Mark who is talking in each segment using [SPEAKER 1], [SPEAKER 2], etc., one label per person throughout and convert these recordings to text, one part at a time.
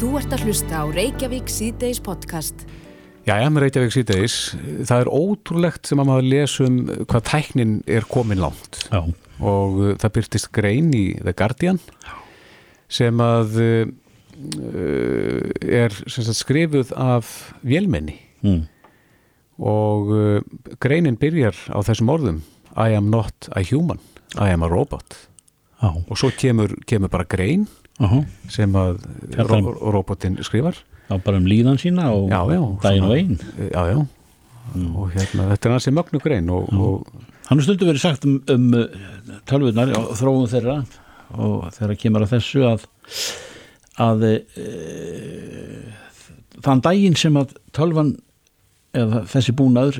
[SPEAKER 1] Þú ert að hlusta á Reykjavík síðdeis podcast.
[SPEAKER 2] Já, ég með Reykjavík síðdeis. Það er ótrúlegt sem að maður lesum hvað tæknin er komin langt.
[SPEAKER 3] Já.
[SPEAKER 2] Og uh, það byrtist grein í The Guardian sem að uh, er sem sagt, skrifuð af vélmenni.
[SPEAKER 3] Mm.
[SPEAKER 2] Og uh, greinin byrjar á þessum orðum I am not a human, I am a robot.
[SPEAKER 3] Já.
[SPEAKER 2] Og svo kemur, kemur bara grein
[SPEAKER 3] Aha.
[SPEAKER 2] sem að
[SPEAKER 3] Fjallar um-
[SPEAKER 2] ro robotin skrifar.
[SPEAKER 3] Já, bara um líðan sína og daginn og einn.
[SPEAKER 2] Já, já. Og hérna, þetta er hansi mögnu grein og, og
[SPEAKER 3] Hann er stundu verið sagt um, um tölvunar og þróum þeirra og þeirra kemur að þessu að, að e, þann daginn sem að tölvan eða þessi búnaður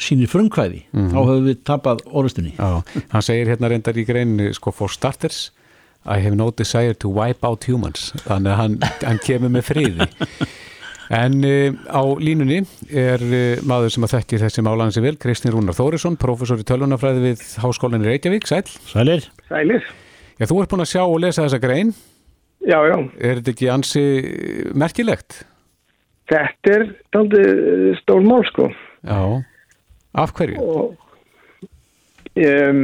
[SPEAKER 3] sýnir frumkvæði þá höfum við tapað orðstunni.
[SPEAKER 2] Já, hann segir hérna reyndar í greinni sko for starters I have no desire to wipe out humans þannig að hann, hann kemur með friði en uh, á línunni er uh, maður sem að þekki þessi málansi vel, Kristinn Rúnar Þórisson professor í tölvunafræði við Háskólinni Reykjavík Sæl,
[SPEAKER 3] Sælir?
[SPEAKER 4] Sælir.
[SPEAKER 2] já þú ert búin að sjá og lesa þessa grein,
[SPEAKER 4] Já, já.
[SPEAKER 2] er þetta ekki ansi merkilegt?
[SPEAKER 4] Þetta er daldið stór mál, sko.
[SPEAKER 2] Já, af hverju?
[SPEAKER 4] Og um,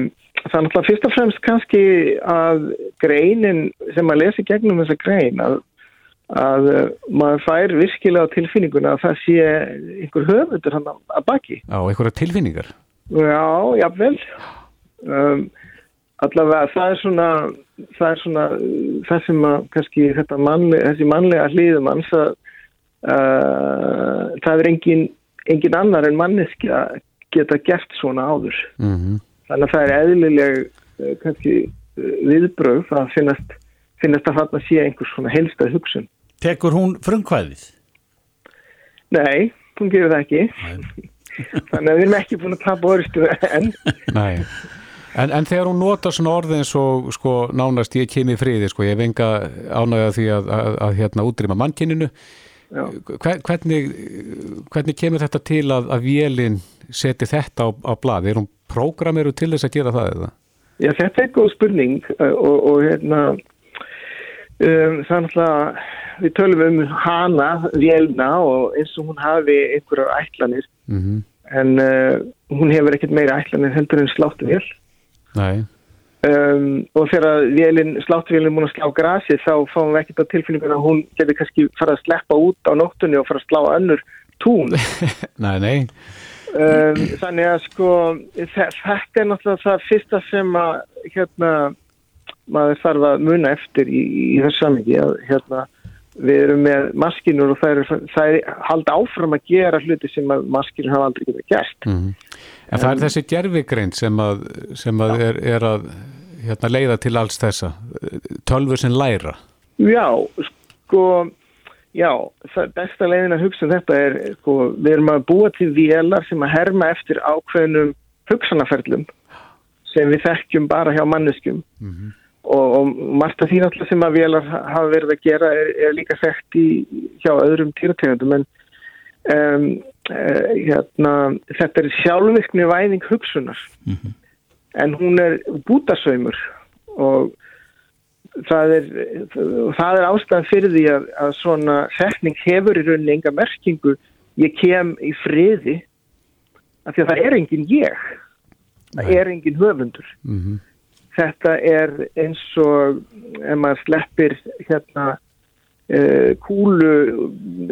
[SPEAKER 4] það er náttúrulega fyrst og fremst kannski að greinin sem maður lesi gegnum þessa grein að, að uh, maður fær virkilega á tilfinninguna að það sé einhver höfundur hann að baki.
[SPEAKER 2] Já, einhverja tilfinningar
[SPEAKER 4] Já, jafnvel. Um, allavega það er svona það er svona það sem að kannski þetta mannlega, þessi mannlega hliðum hans að uh, það er engin, engin annar en manneskja geta gert svona áður.
[SPEAKER 2] mm
[SPEAKER 4] Þannig að það er eðlileg uh, kannski uh, viðbröð að finnast, finnast að þarna sé einhvers svona helstað hugsun.
[SPEAKER 3] Tekur hún frumkvæðið?
[SPEAKER 4] Nei, hún gefur það ekki. Þannig að við erum ekki búin að tapa orðstu enn.
[SPEAKER 2] Nei En, en þegar hún notar svona orðið eins og sko nánast ég kemi í friði sko, ég hef enga ánægða því að, að, að hérna útrýma. Hver- hvernig, hvernig kemur þetta til að, að vélinn seti þetta á, á blað er hún prógramiru til þess að gera það eða?
[SPEAKER 4] Já, þetta er góð spurning uh, og, og hérna um, er náttúrulega við tölum um hana, vélna og eins og hún hafi einhverjar ætlanir
[SPEAKER 2] Mm
[SPEAKER 4] en uh, hún hefur ekkert meira ætlanir heldur en sláttu vél
[SPEAKER 2] Nei,
[SPEAKER 4] um, og þegar vélin, sláttu múin að slá grasi þá fáum við ekkert á tilfinninguna að hún getur kannski fara að sleppa út á nóttunni og fara að slá önnur tún.
[SPEAKER 2] Nei, nei
[SPEAKER 4] um, þannig að sko þe- þetta er náttúrulega það fyrsta sem að hérna maður þarf að muna eftir í, í þessu samingi að hérna við erum með maskinur og það er, það er halda áfram að gera hluti sem maskinur hafa aldrei getað gert.
[SPEAKER 2] Mm En það er þessi gerfigreind sem að, sem að er, er að hérna, leiða til alls þessa. Tölfur sem læra.
[SPEAKER 4] Já, sko já, besta leiðin að hugsa um þetta er sko, við erum að búa til vélar sem að herma eftir ákveðnum hugsanaferlum sem við þekkjum bara hjá manneskjum. Og, og margt af því náttúrulega sem að vélar hafa verið að gera er, er líka þekkt í, hjá öðrum týrategundum en um, uh, hérna, þetta er sjálfvirkni væðing hugsunar. En hún er bútasaumur og það er, það er ástæðan fyrir því að, að svona setning hefur í rauninni enga merkingu. Ég kem í friði af því að það er engin ég. Það er engin höfundur.
[SPEAKER 2] Mm
[SPEAKER 4] þetta er eins og ef maður sleppir hérna uh, kúlu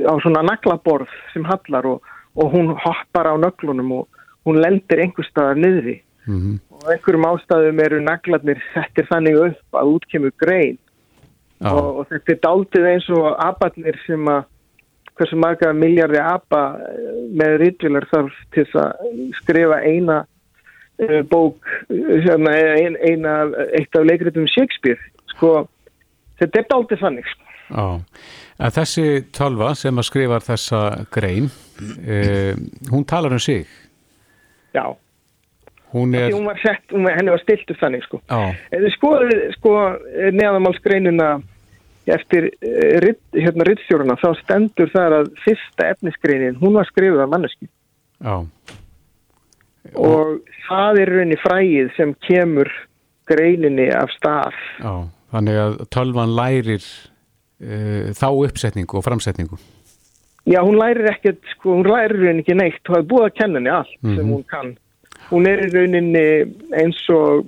[SPEAKER 4] á svona naglaborð sem hallar og, og hún hoppar á nöglunum og hún lendir einhver staðar niðri
[SPEAKER 2] -hmm.
[SPEAKER 4] og einhverjum ástæðum eru naglarnir settir þannig upp að útkemur grein
[SPEAKER 2] Já,
[SPEAKER 4] og, og þetta er daldið eins og abarnir sem að hversu marga miljardi apa eh, með rítvilar þarf til að skrifa eina uh, bók hérna, ein, eina, eitt af leikritum Shakespeare sko, þetta er daldið þannig sko.
[SPEAKER 2] Já, en þessi tölva sem að skrifar þessa grein, eh, hún talar um sig.
[SPEAKER 4] já,
[SPEAKER 2] Hún er,
[SPEAKER 4] hún var sett, hún, var- henni var stiltu þannig sko.
[SPEAKER 2] já,
[SPEAKER 4] þið skoðið sko, neðamálsgreinina eftir uh, rit, hérna rittstjóruna þá stendur þar að fyrsta efnisgreinin, hún var skrifuð af manneski
[SPEAKER 2] já,
[SPEAKER 4] og það er rauninni fræið sem kemur greininni af stað
[SPEAKER 2] já, þannig að tölvan lærir uh, þá uppsetningu og framsetningu?
[SPEAKER 4] Já, hún lærir ekkert, sko, hún lærir henni ekki neitt, hún hefur búið að kenna henni allt sem hún kann. Hún er í rauninni eins og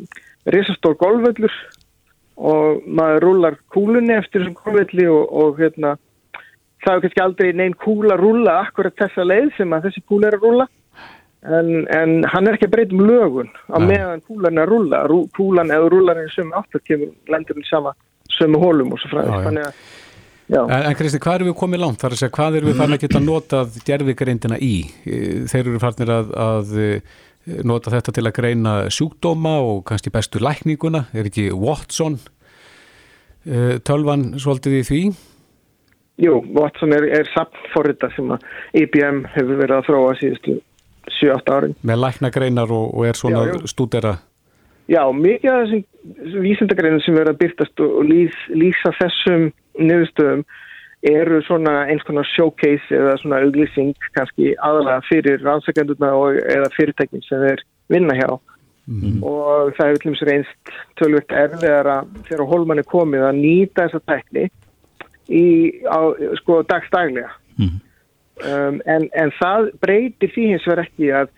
[SPEAKER 4] risastór golfvöllur og maður rúlar kúlunni eftir þessum golfvölli og, og hérna, það er kannski aldrei neinn kúla rúla akkurat þessa leið sem að þessi kúla er að rúla en, en hann er ekki að breyta um lögun á meðan kúlan er að rúla. Rú, kúlan eða rúlar henni sömu áttur kemur lendur henni sama sömu hólum og svo
[SPEAKER 2] Já,
[SPEAKER 4] fræðis.
[SPEAKER 2] já.
[SPEAKER 4] Þannig að, já.
[SPEAKER 2] En, en Kristi, hvað erum við komið langt? Það er að segja, hvað erum við farin að geta notað gerðvigrindina í? Þeir eru farinir að, að nota þetta til að greina sjúkdóma og kannski bestu lækninguna. Er ekki Watson eh, tölvan svolítið í því?
[SPEAKER 4] Jú, Watson er, er sapnforrita sem að IBM hefur verið að þróa síðustu 7-8 árin.
[SPEAKER 2] Með læknagreinar og, og er svona
[SPEAKER 4] Já,
[SPEAKER 2] stúdera
[SPEAKER 4] Já, mikið af þessum vísindagreinum sem verið að byrtast og og lýs, lýsa þessum niðurstöðum eru svona eins konar showcase eða svona auglýsing kannski aðalega fyrir rannsakendurna og eða fyrirtækin sem þeir vinna hjá. Og það hefur til dæmis reynst tölvögt erfiðar að þegar hólmann er komið að nýta þessa tækni í á, sko dagstaglega um, en, en það breytir því hins vegar ekki að,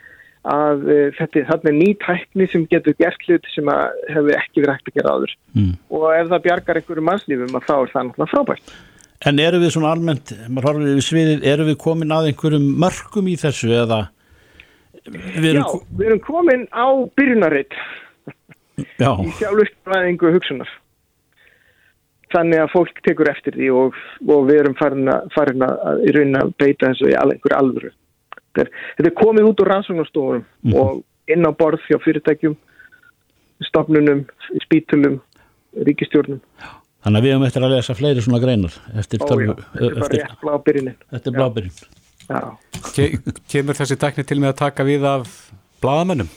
[SPEAKER 4] að uh, þetta er ný tækni sem getur gert hlut sem hefur ekki verið hægt að gera áður.
[SPEAKER 3] Mm.
[SPEAKER 4] og ef það bjargar einhverju mannslífum að þá er það náttúrulega frábært.
[SPEAKER 3] En eru við svona almennt, maður horfir yfir sviðið, eru við komin að einhverjum mörgum í þessu eða við
[SPEAKER 4] Já, við erum komin á byrjunarreit
[SPEAKER 3] já,
[SPEAKER 4] í sjálfustræðingu hugsunar. Þannig að fólk tekur eftir því og, og við erum farin að, farin að í raunin að beita þessu í einhverju alvöru. Þetta er, þetta er komið út úr rannsóknastofunum og inn á borð hjá fyrirtækjum, stofnunum, spítulum, ríkistjórnum.
[SPEAKER 3] Þannig að við höfum eftir að lesa fleiri svona greinar eftir,
[SPEAKER 4] já,
[SPEAKER 3] tölvu,
[SPEAKER 4] þetta er bara
[SPEAKER 3] eftir,
[SPEAKER 4] rétt blá byrjunin.
[SPEAKER 3] eftir blábyrjun.
[SPEAKER 4] Já.
[SPEAKER 2] Ke Kemur þessi tækni til með að taka við af blaðamönnum?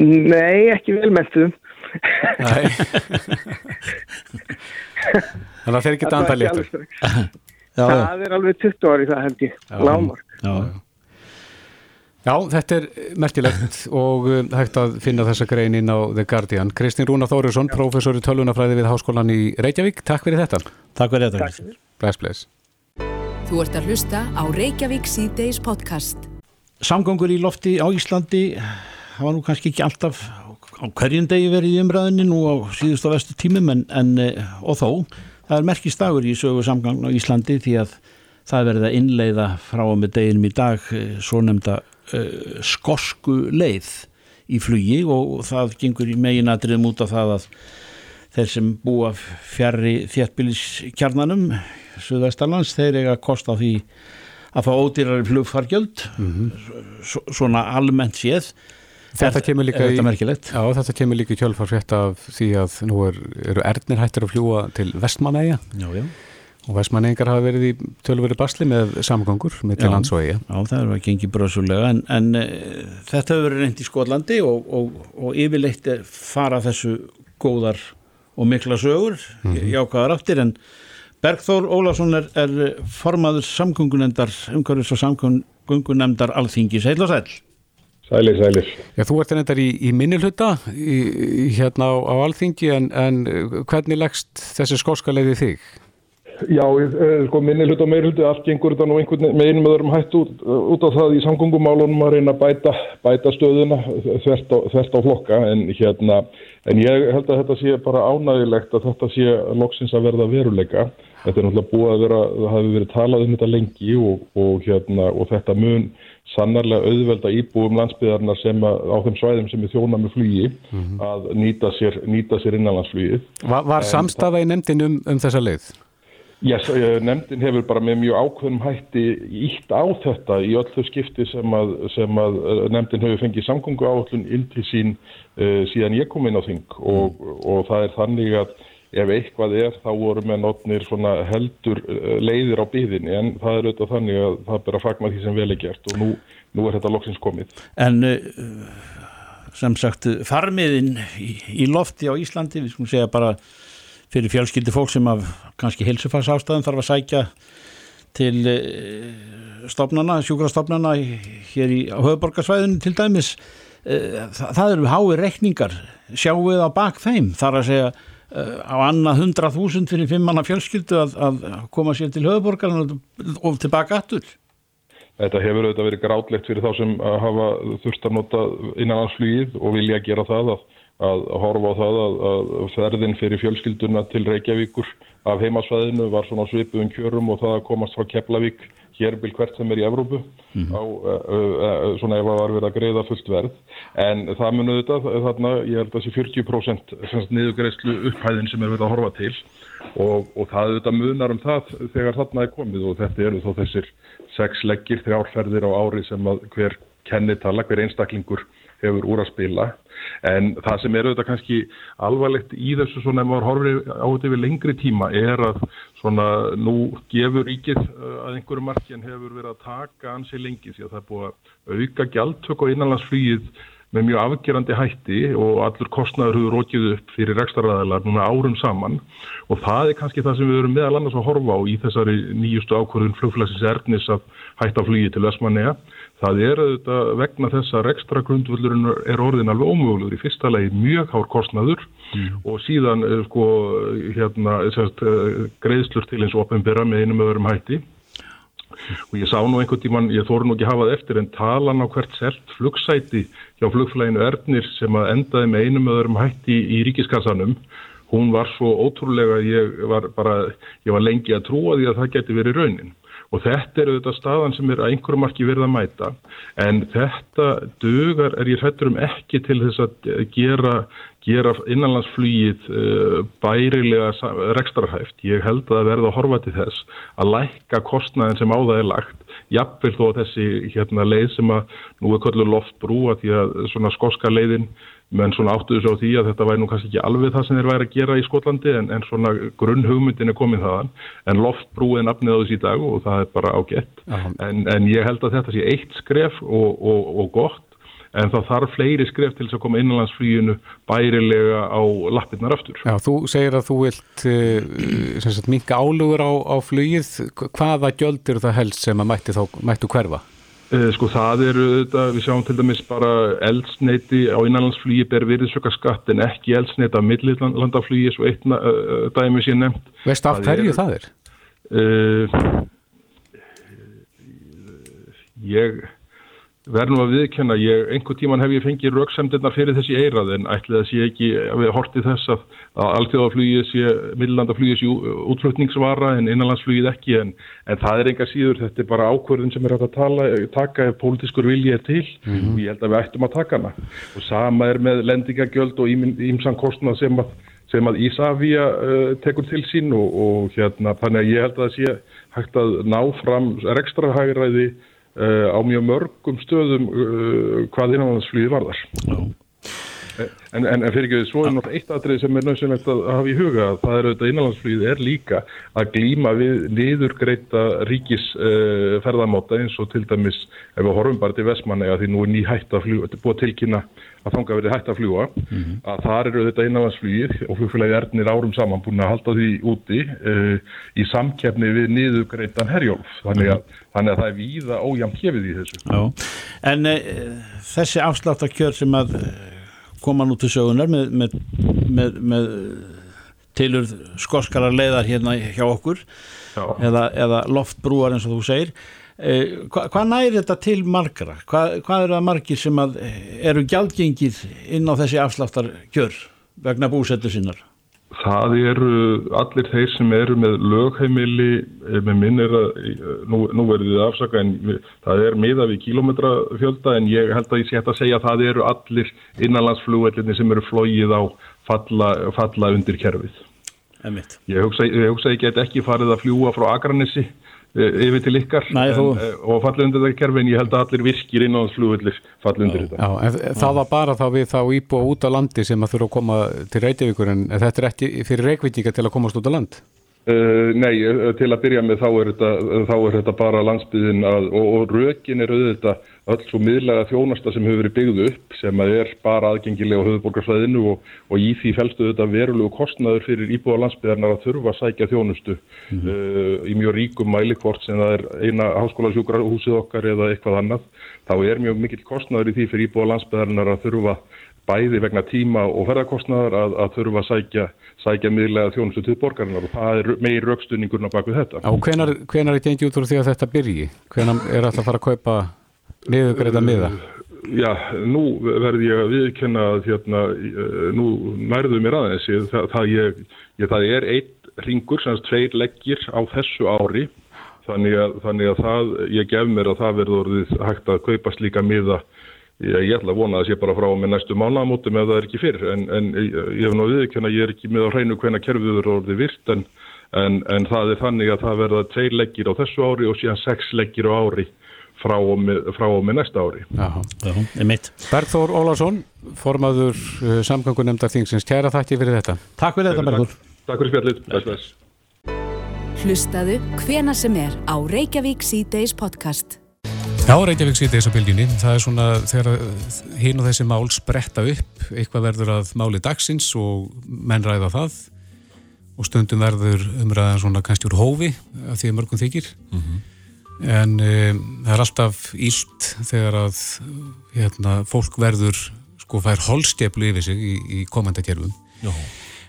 [SPEAKER 4] Nei, ekki velmentum.
[SPEAKER 2] Nei Þannig að þeir geta anda léttur
[SPEAKER 3] Já, já,
[SPEAKER 4] Það er alveg 20 ári það held ég, lámark.
[SPEAKER 3] já,
[SPEAKER 2] Já, þetta er merkilegt og um, hægt að finna þessa grein inn á The Guardian. Kristín Rúna Þórisson, professor í tölvunafræði við Háskólan í Reykjavík. Takk fyrir þetta.
[SPEAKER 3] takk fyrir þetta.
[SPEAKER 4] Takk fyrir.
[SPEAKER 2] Bless, bless.
[SPEAKER 1] Þú ert að hlusta á Reykjavík síðdeis podcast.
[SPEAKER 3] Samgöngur í lofti á Íslandi það var nú kannski ekki alltaf á hverjum degi verið í umræðinni nú á síðust og vestu tímum en, en eh, og þó, það er merkistagur í sögu samgang á Íslandi því að það er verið að innleiða frá og með deginum í dag eh, svo nefnda uh, skosku leið í flugi og það gengur í meginatriðum út af það að þeir sem búa fjarrri þéttbíliskjarnanum Suðvestarlands, þeir eiga að kosta því að fá ódýrari flugfargjöld. Svo, svona almennt séð.
[SPEAKER 2] Þetta kemur líka í... Já, þetta kemur líka í kjölfar frétt af því að nú er, eru ernir hættir að fljúa til Vestmanæja
[SPEAKER 3] Já, já.
[SPEAKER 2] Og Vestmanæingar hafa verið í tölveri basli með samgöngur með til lands og eiga.
[SPEAKER 3] Já, það er að gengi bröðsulega en, en e, þetta hefur verið reynd í Skotlandi og, og, og yfirleitt er fara þessu góðar og mikla sögur mm -hmm. jákvæðar áttir en Bergþór Ólafsson er, er formaður samgöngunendar, umhverfis og samgöngunemdar alþingis, heil og sæl
[SPEAKER 5] Sælir, sælir.
[SPEAKER 2] Já, þú ert reyndar í, í minni hluta í, í, hérna á, á Alþingi en, en hvernig leggst þessi skorska leiði þig?
[SPEAKER 5] Já, eh, sko minni hlut og meir hluti, allt gengur þetta nú einhvern með einum öðrum hætt út, út af það í samgöngumálunum að reyna að bæta, bæta stöðuna þvert á, þvert á flokka en hérna, en ég held að þetta sé bara ánægilegt að þetta sé loksins að verða veruleika. Þetta er náttúrulega búið að vera, það hafi verið talað um þetta lengi og, og hérna, og þetta mun sannarlega auðvelda íbúum landsbyðarna sem að, á þeim svæðum sem er þjóna með flugi að nýta sér, nýta sér innanlandsflugið.
[SPEAKER 2] Var, var samstafa í nefndin um, um þessa leið?
[SPEAKER 5] Yes, eh, nefndin hefur bara með mjög ákveðnum hætti ítt á þetta í öllu skipti sem að, sem að eh, nefndin hefur fengið samgöngu áallun inn til sín uh, síðan ég kom inn á þing. Og, og það er þannig að ef eitthvað er þá voru með notnir heldur leiðir á byðinni en það er auðvitað þannig að það ber að fagna því sem vel er gert. Og nú, nú er þetta loksins komið.
[SPEAKER 3] En uh, sem sagt, farmiðin í, í lofti á Íslandi, við skulum segja bara fyrir fjölskyldi fólk sem af kannski heilsufars ástæðum þarf að sækja til uh, stofnana, sjúkrastofnana hér í höfuborgarsvæðinu til dæmis uh, það, það eru hái reikningar sjáum við á bak þeim þar að segja á annað 100.000 fyrir fimmanna fjölskyldu að, að koma sér til höfuborgarna og tilbaka aftur.
[SPEAKER 5] Þetta hefur auðvitað verið grátlegt fyrir þá sem hafa þurft að nota innanlandsflýð og vilja gera það að, að horfa á það að, að ferðin fyrir fjölskylduna til Reykjavíkur af heimasvæðinu var svona svipuðum kjörum og það að komast frá Keflavík hérbil hvert sem er í Evrópu mm -hmm. á, uh, uh, svona ef það var verið að greiða fullt verð en það mun auðvitað þarna ég held að þessi 40% niðugreislu upphæðin sem er verið að horfa til og, og það auðvitað munar um það þegar þarna er komið og þetta eru þó þessir sex leggir þrjárferðir á ári sem að hver kennitala, hver einstaklingur hefur úr að spila. En það sem er auðvitað kannski alvarlegt í þessu svona ef maður horfir á þetta við lengri tíma er að svona nú gefur ríkið uh, að einhverju margin hefur verið að taka ansi lengi því að það er búið að auka gjaldtök og innanlandsflýið með mjög afgerandi hætti og allur kostnæður hefur rókið upp fyrir rekstaræðilar núna árum saman. Og það er kannski það sem við verum meðal annars að horfa á í þessari nýjustu ákvörðun flugflæsins erðnis að hætta flýið til Vesmanega Það er auðvitað vegna þess að ekstra grundvöldurinn er orðin alveg ómögulegur. Í fyrsta lagi mjög hár kostnaður mm. og síðan eh, sko hérna sérst, eh, greiðslur til eins og opinbera með einum öðrum hætti. Og ég sá nú einhvern tíman, ég þóru nú ekki hafað eftir en talan á hvert selt flugsæti hjá flugflæginu Ernir sem að endaði með einum öðrum hætti í ríkiskassanum hún var svo ótrúlega ég var bara, ég var lengi að trúa því að það geti verið raunin og þetta er auðvitað staðan sem er að einhverju marki verið að mæta en þetta dögar er ég hrettur um ekki til þess að gera, gera innanlandsflýið uh, bærilega rekstrarhæft. Ég held að það verða að horfa til þess að lækka kostnæðin sem á það er lagt jafnvel þó þessi hérna, leið sem að nú er kollu loftbrú að því að svona skoska leiðin menn svona áttuðu svo á því að þetta væri nú kannski ekki alveg það sem þeir væri að gera í Skotlandi en, en svona grunn hugmyndin er komið þaðan en loftbrú er nafnið á þessi dag og það er bara ágætt en, en ég held að þetta sé eitt skref og, og, og gott en þá þarf fleiri skref til þess að koma innanlandsflíinu bærilega á lappirnar aftur.
[SPEAKER 2] Já, þú segir að þú vilt uh, minka álugur á, á flugið, hvaða gjöldir það helst sem að mættu hverfa?
[SPEAKER 5] Eh, sko það eru við sjáum til dæmis bara eldsneiti á innanlandsflýji ber virðsöka skatt en ekki eldsneiti af millilandaflýji svo eitt uh, dæmi sér nefnt.
[SPEAKER 2] Veist af hverju það er? Uh,
[SPEAKER 5] ég verður nú að viðkjanna, einhver tíman hef ég fengið rauksemdirnar fyrir þessi eirað en ætli það sé ekki að við hortið þess að, að alltjóðaflugið sé, millandaflugið sé útflutningsvara en innanlandsflugið ekki en, en það er enga síður, þetta er bara ákvörðin sem er hægt að tala, taka ef pólitískur vilji er til mm -hmm. og ég held að við ættum að taka hana og sama er með lendingagjöld og ímsan kostnað sem að, sem að Ísafía uh, tekur til sín og, og hérna þannig að ég held að það sé hægt að ná fram rekstrahægræði Uh, á mjög mörgum stöðum uh, hvað innanlandsflýði varðar. En, en, en fyrir ekki svo er náttúrulega eitt aðrið sem er nöðsynlegt að hafa í huga það er auðvitað innanlandsflýði er líka að glýma við niðurgreita ríkisferðamáta uh, eins og til dæmis ef við horfum bara til Vestmanna því nú er ný hætt að að tilkynna að þanga verið hætt að fljúa mm -hmm. að þar eru þetta innanlandsflýðir og flugfélagi Ernir árum saman búin að halda því úti uh, í samkefni við niðurgreitan herjólf. Þannig að, þannig að það er víða ójæmt hefið í þessu.
[SPEAKER 3] Já. En uh, þessi afsláttakjör sem að koma nú til sögunar með, með, með, með tilur skoskarar leiðar hérna hjá okkur eða, eða loftbrúar eins og þú segir eh, hva, hvað næri þetta til margra? Hva, hvað eru það margir sem eru gjaldgengið inn á þessi afsláttarkjör vegna búsettu sinnar?
[SPEAKER 5] Það eru allir þeir sem eru með lögheimili, eh, með minn er að, nú, nú verður þið afsaka en það er miða við kílometrafjölda en ég held að ég sé hægt að segja að það eru allir innanlandsflugvellinni sem eru flóið á falla, falla undir kerfið. Ég hugsa, ég hugsa ég get ekki farið að fljúa frá Akranissi Eh, yfir til ykkar
[SPEAKER 3] Næ, en, þú...
[SPEAKER 5] Eh, og fallið undir það kerfi en ég held að allir virkir inn á þess flugullir fallið undir þetta.
[SPEAKER 2] Já, það var bara þá við þá íbúa út á landi sem að þurfa að koma til Reykjavíkur en þetta er ekki fyrir Reykjavík til að komast út á land?
[SPEAKER 5] Uh, nei, til að byrja með þá er þetta, þá er þetta bara landsbyðin að, og, og rökin er auðvitað öll svo miðlega þjónasta sem hefur verið byggðu upp sem er bara aðgengilega á höfuborgarsvæðinu og, og í því fælstu þetta verulegu kostnaður fyrir íbúa landsbyðarnar að þurfa að sækja þjónustu mm -hmm. uh, í mjög ríkum mælikvort sem það er eina háskólasjúkrahúsið okkar eða eitthvað annað þá er mjög mikill kostnaður í því fyrir íbúa landsbyðarnar að þurfa bæði vegna tíma og ferðarkostnaðar að, að þurfa að sækja, sækja miðlega þjónustu til borgarinnar og það er meir raukstuningurna bak við þetta.
[SPEAKER 2] Á hvenar, hvenar er gengið út úr því að þetta byrji? Hvenar er alltaf að fara að kaupa niðugreita miða?
[SPEAKER 5] Já, nú verð ég að viðkenna að hérna, nú nærðu mér aðeins, það, það, ég, ég, það er einn ringur, sem tveir leggir á þessu ári, þannig að, þannig að það, ég gef mér að það verður orðið hægt að kaupa slíka miða. Ég, ég ætla að vona að það sé bara frá með næstu mánamótum ef það er ekki fyrr. En, en ég hef náðu viðkjöna, ég er ekki með á hreinu hvena kerfiður orði virt en, en, en það er þannig að það verða tveir leggir á þessu ári og síðan sex leggir á ári frá og með, frá og með næsta ári.
[SPEAKER 2] Bergþór Ólarsson, formaður uh, samgangunemndar þingsins, kæra þakki fyrir þetta.
[SPEAKER 3] Takk fyrir þetta Bergþór.
[SPEAKER 5] Takk fyrir spjallit.
[SPEAKER 1] Hlustaðu hvena sem er á Reykjavík C-Days podcast.
[SPEAKER 2] Já, Reykjavík þess að bylginni. Það er svona þegar hinn og þessi mál spretta upp, eitthvað verður að máli dagsins og menn ræða það og stundum verður umræðan svona kannski úr hófi af því að mörgum þykir. Mm -hmm. En um, það er alltaf ílt þegar að hérna, fólk verður sko fær holstjeflu yfir sig í, í komandakjörfum.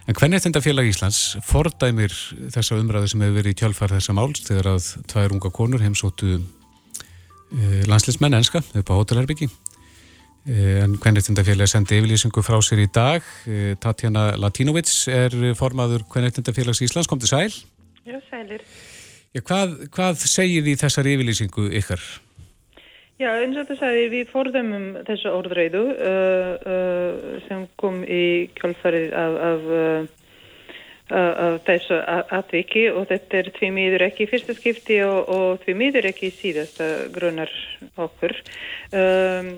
[SPEAKER 2] En hvernig er þetta félag Íslands fordæmir þessa umræðu sem hefur verið í kjálfar þessa máls þegar að tvær unga konur heimsóttu Eh, landslismenn enska upp á Hótelherbyggi eh, en Kvenreitindafélagi sendi yfirlýsingu frá sér í dag. Eh, Tatjana Latinovic er formaður Kvenreitindafélags Íslands, kom til sæl.
[SPEAKER 6] Já, sælir
[SPEAKER 2] Já, hvað, hvað segir því þessar yfirlýsingu ykkar?
[SPEAKER 6] Já, eins og það sagði við forðumum þessu orðreiðu uh, uh, sem kom í kjálfarið af, af af þessu atviki og þetta er því miður ekki fyrsta skipti og, og því miður ekki síðasta grunar okkur. Um,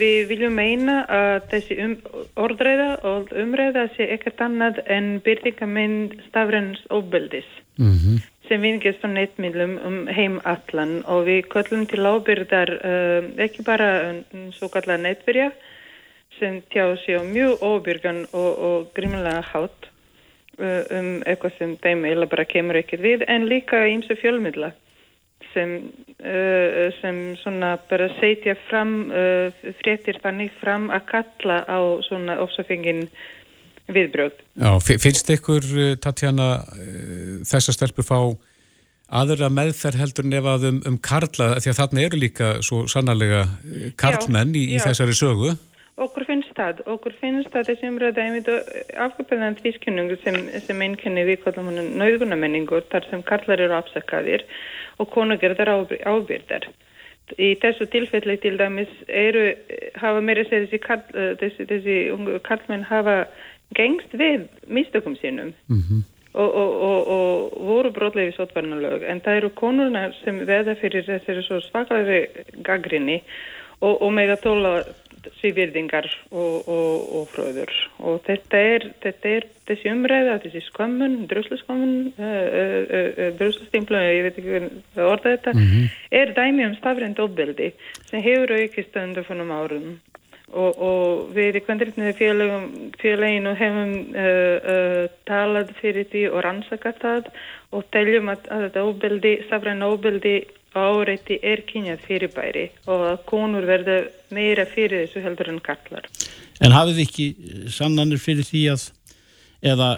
[SPEAKER 6] við viljum meina að þessi um, orðræða og umræða sé ekkert annað en byrtingamind stafrens óbeldis mm -hmm. Sem vingist á netmiðlum um heim allan. Og við köllum til ábyrðar um, ekki bara um, svo kallar netverja sem tjá á mjög óbyrgan og, og grímulega hátt Uh, um eitthvað sem þeim eila bara kemur ekkert við en líka ímsu fjölmyndla sem, uh, sem svona bara setja fram uh, fréttir þannig fram að kalla á svona ofsafengin viðbröð.
[SPEAKER 2] Já, finnst ykkur uh, Tatjana uh, þessar stelpur fá aðra meðferð heldur nefað um, um karla því að þarna eru líka svo sannarlega uh, karlmenn í, í þessari sögu?
[SPEAKER 6] Okkur finnst það, okkur finnst það þessi umræða einmitt afgöpðan tvískynningu sem, sem einnkenni við kallum hann nauðgunamenningur þar sem karlar eru afsakaðir og konugerðar ábyrðar. Í þessu tilfelli til dæmis eru, hafa meira þessi, karl, eh, þessi, þessi karlmenn hafa gengst við mistökum sínum mm -hmm. og, og, og, og voru brotlega í sótvarnalög en það eru konurna sem veða fyrir þessari svo svaklega gaggrinni og með að tóla svívirðingar og, og, og fröður og þetta er, þetta er þessi umræða, þessi skömmun, drusluskömmun uh, uh, uh, druslustimplun ég veit ekki hvað orða þetta mm -hmm. er dæmi um stafrænt ofbeldi sem hefur aukist undir fannum árum og, og við í kvendritniði félaginu hefum talað fyrir því og rannsakað það og teljum að, að þetta ofbeldi, stafrænt ofbeldi áreiti er kynjað fyrirbæri og að konur verða meira fyrir þessu heldur en kallar.
[SPEAKER 3] En hafið ekki sannanir fyrir því að eða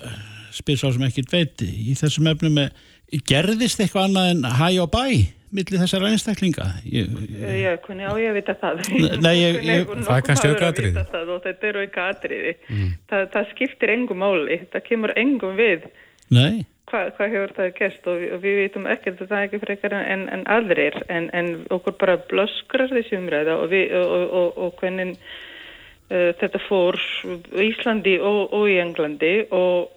[SPEAKER 3] spyr svo sem ekkert veiti í þessum efnum með gerðist eitthvað annað en hæ og bæ millir þessar einstaklinga?
[SPEAKER 6] Ég, ég... Já, hvernig á ég að vita það?
[SPEAKER 3] Nei, ég, ég...
[SPEAKER 2] Það er kannski auka atriði.
[SPEAKER 6] Þetta er auka atriði. Mm. Það, það skiptir engum máli. Það kemur engum við.
[SPEAKER 3] Nei
[SPEAKER 6] hvað hva hefur það gert og, og við veitum ekkert að það er ekki frekar en, en aðrir en, en okkur bara blöskrar þessi umræða og, við, og, og hvernig uh, þetta fór í Íslandi og í Englandi og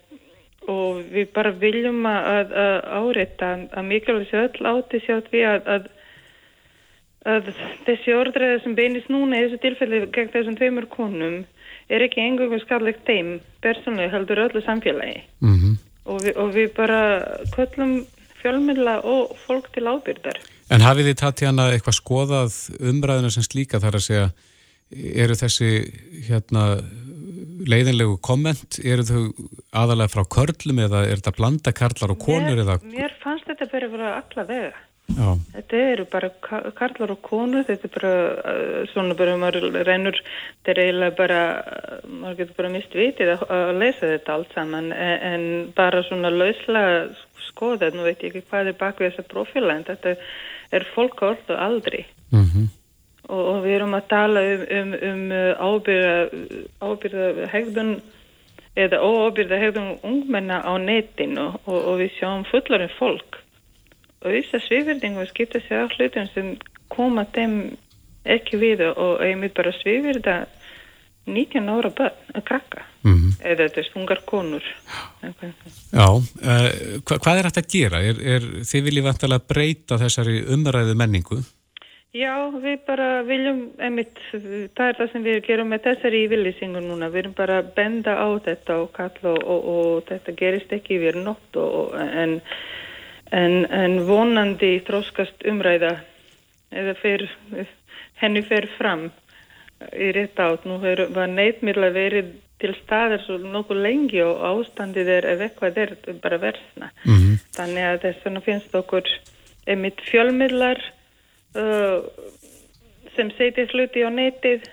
[SPEAKER 6] við bara viljum að, að áreita að mikilvægt sér öll átti sér því að, að að þessi orðræði sem beinist núna í þessu tilfelli gegn þessum tveimur konum er ekki engungu skarlegt þeim persónulega heldur öllu samfélagi. Mm -hmm og við, og við bara köllum fjölmjöla og fólk til ábyrðar.
[SPEAKER 2] En hafið þið Tatjana eitthvað skoðað umræðina sem slíka? Þar að segja, eru þessi hérna leiðinlegu komment, eru þau aðalega frá körlum eða er þetta blanda karlar og konur?
[SPEAKER 6] Mér,
[SPEAKER 2] eða...
[SPEAKER 6] mér fannst þetta bara að vera alla vega.
[SPEAKER 2] Já.
[SPEAKER 6] Þetta eru bara ka- karlar og konur, þetta er bara uh, svona bara maður reynur, þetta er eiginlega bara, uh, maður getur bara mist vitið að, lesa þetta allt saman en, en bara svona lauslega skoða, nú veit ég ekki hvað er bak við þessa profila en þetta er fólk alltaf aldrei
[SPEAKER 2] Mm
[SPEAKER 6] og, og við erum að tala um, um, um ábyrða, ábyrða hegðun eða óábyrða hegðun ungmenna á netinu og, og við sjáum fullarinn fólk og þess að sviðverðingu skipta sér á hlutum sem koma þeim ekki við og einmitt bara sviðverða 19 ára börn, að krakka
[SPEAKER 2] -hmm.
[SPEAKER 6] eða þetta er stungar konur
[SPEAKER 2] Já, uh, hva, hvað er hægt að gera? Er, er, þið viljið vantilega breyta þessari umræðu menningu?
[SPEAKER 6] Já, við bara viljum, einmitt, það er það sem við gerum með þessari yfirlýsingu núna, við erum bara að benda á þetta og kalla og, og, og þetta gerist ekki yfir nótt og, en, en, en vonandi þróskast umræða eða fyr, henni fer fram í rétt átt. Nú er, var neitmýrla verið til staðar svo nokkuð lengi og ástandið er ef eitthvað er bara versna.
[SPEAKER 2] Mm
[SPEAKER 6] Þannig að þess vegna finnst okkur einmitt fjölmiðlar uh, sem setja hluti á netið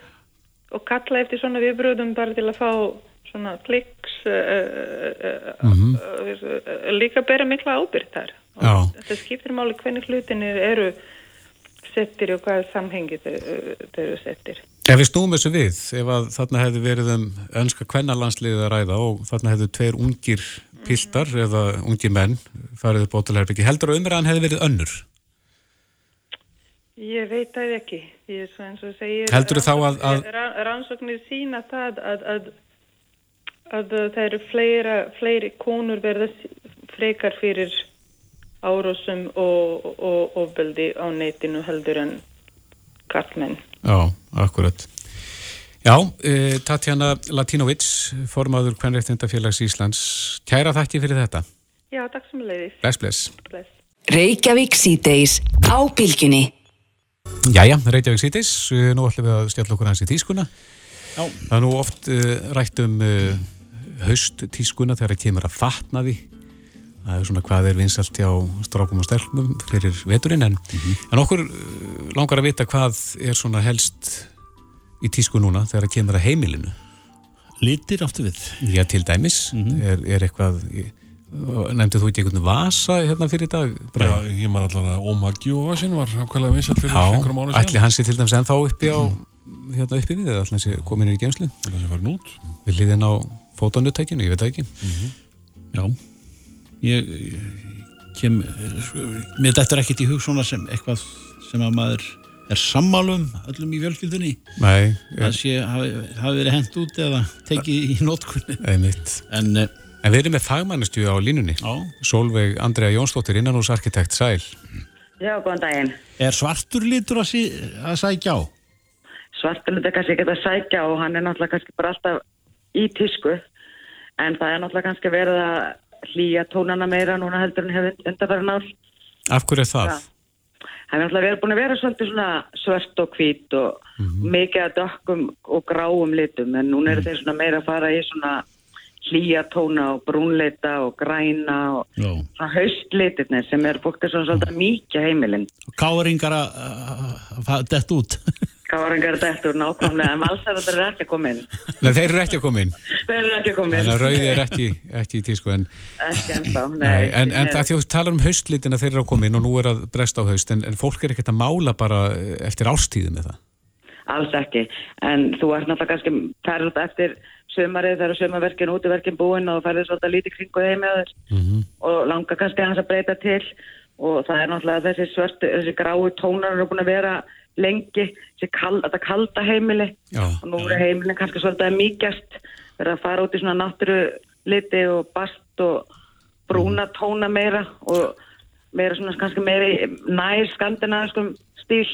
[SPEAKER 6] og kalla eftir svona viðbröðum bara til að fá svona kliks uh, uh,
[SPEAKER 2] Mhm.
[SPEAKER 6] uh, líka bera mikla ábyrgð þar. Og. Þetta skiptir máli hvernig hlutinir eru settir og hvaða samhengi þau þau eru settir.
[SPEAKER 2] Ef við snúum þessu við, ef að þarna hefði verið um önska kvennalandsliðið að ræða og þarna hefði tveir ungir piltar eða ungir menn farið upp ótalherbyggi, heldur að umræðan hefði verið önnur?
[SPEAKER 6] Ég veit það ekki. Ég er svo eins og segir...
[SPEAKER 2] Heldurðu þá að- að-
[SPEAKER 6] Ra- Rannsóknir sína það að, að, að það eru fleira, fleiri konur verða frekar fyrir árásum og, og ofbeldi á netinu heldur en kartmenn.
[SPEAKER 2] Já, akkurat. Já, e, Tatjana Latinovic, formaður Kvenréttindafélags Íslands, kæra þakki fyrir þetta.
[SPEAKER 6] Já, takk sem leiðis.
[SPEAKER 2] Bless, bless.
[SPEAKER 6] Bless.
[SPEAKER 1] Reykjavík síðdeis á bylginni.
[SPEAKER 2] Jæja, Reykjavík sýtis, nú ætlum við að stjalla okkur hans í tískuna.
[SPEAKER 3] Já.
[SPEAKER 2] Það er nú oft uh, rætt um uh, haust tískuna þegar það kemur að fatna því. Það er svona hvað er vinsalt hjá strákum og stelpum fyrir veturinn en, en okkur langar að vita hvað er svona helst í tísku núna þegar það kemur að heimilinu.
[SPEAKER 3] Litir áttu við.
[SPEAKER 2] Já, til dæmis, er, er eitthvað, nefndið þú ekki einhvern vasa hérna fyrir í dag?
[SPEAKER 7] Já, ég man allavega að Omagi og Vasin var ákveðlega vinsalt fyrir
[SPEAKER 2] Já,
[SPEAKER 7] einhverjum ára síðan.
[SPEAKER 2] ætli hans er til dæmis ennþá uppi á, hérna uppi við alltaf þessi komin í geimslu
[SPEAKER 7] Það sem var nút.
[SPEAKER 2] við liðin á fótanutækinu, ég veit það ekki
[SPEAKER 3] Já. Ég, ég kem, mér dættur ekkert í hug svona sem eitthvað sem að maður er sammálum öllum í fjölskyldunni.
[SPEAKER 2] Nei,
[SPEAKER 3] Það sé, hafi, hafi verið hent út eða tekið í nótkunni.
[SPEAKER 2] einmitt
[SPEAKER 3] En, eh,
[SPEAKER 2] En við erum með fagmannistu á línunni
[SPEAKER 3] já,
[SPEAKER 2] Solveig Andrea Jónsdóttir, innanúsarkitekt Sæl
[SPEAKER 8] Já, góðan daginn.
[SPEAKER 3] er svartur litur að, sí, að sækja á?
[SPEAKER 8] Svartulit er kannski ekki að sækja og hann er náttúrulega kannski bara alltaf í tísku en það er náttúrulega kannski verið að hlýja tónana meira núna heldur en hefur undarfæra ár.
[SPEAKER 2] Af hverju er það?
[SPEAKER 8] Já. Það er náttúrulega verið búin að vera svolítið svona svört og hvít og mikið að dökkum og gráum litum en núna eru þeir svona meira að fara í svona hlýja tóna og brúnleita og græna og
[SPEAKER 3] Já.
[SPEAKER 8] svona haustlitirnir sem er fólk er svona svolítið að mýkja heimilinn.
[SPEAKER 3] Káringar að, að, að dett út.
[SPEAKER 8] Káringar þetta úr nákvæmlega en valsarðar er ekki að koma inn.
[SPEAKER 2] Nei, þeir eru ekki að koma inn
[SPEAKER 8] Þeir eru ekki að koma inn.
[SPEAKER 2] Þannig að rauði er ekki, ekki í tísku en,
[SPEAKER 8] Ekki ennþá, nei.
[SPEAKER 2] nei, en, en það að þú talar um haustlitina þeir eru að koma inn og nú er að bresta á haust en, en fólk er ekkert að mála bara eftir ástíðu með það
[SPEAKER 8] Alls ekki, en þú ert náttúrulega kannski ferð eftir sömarið þegar sömarverkin, útiverkin búin og ferðir svolítið lítið kringu heimi á þér
[SPEAKER 2] Mhm.
[SPEAKER 8] og langar kannski hans að breyta til og það er náttúrulega þessi svörtu, þessi grái tónar eru búin að vera lengi, kal, þetta kalda heimili
[SPEAKER 2] Já.
[SPEAKER 8] og nú eru heimilin kannski svolítið að mýkjast, verið að fara út í svona náttúru liti og bast og brúna tóna meira og meira svona kannski meira í nær skandinaviskum stíl.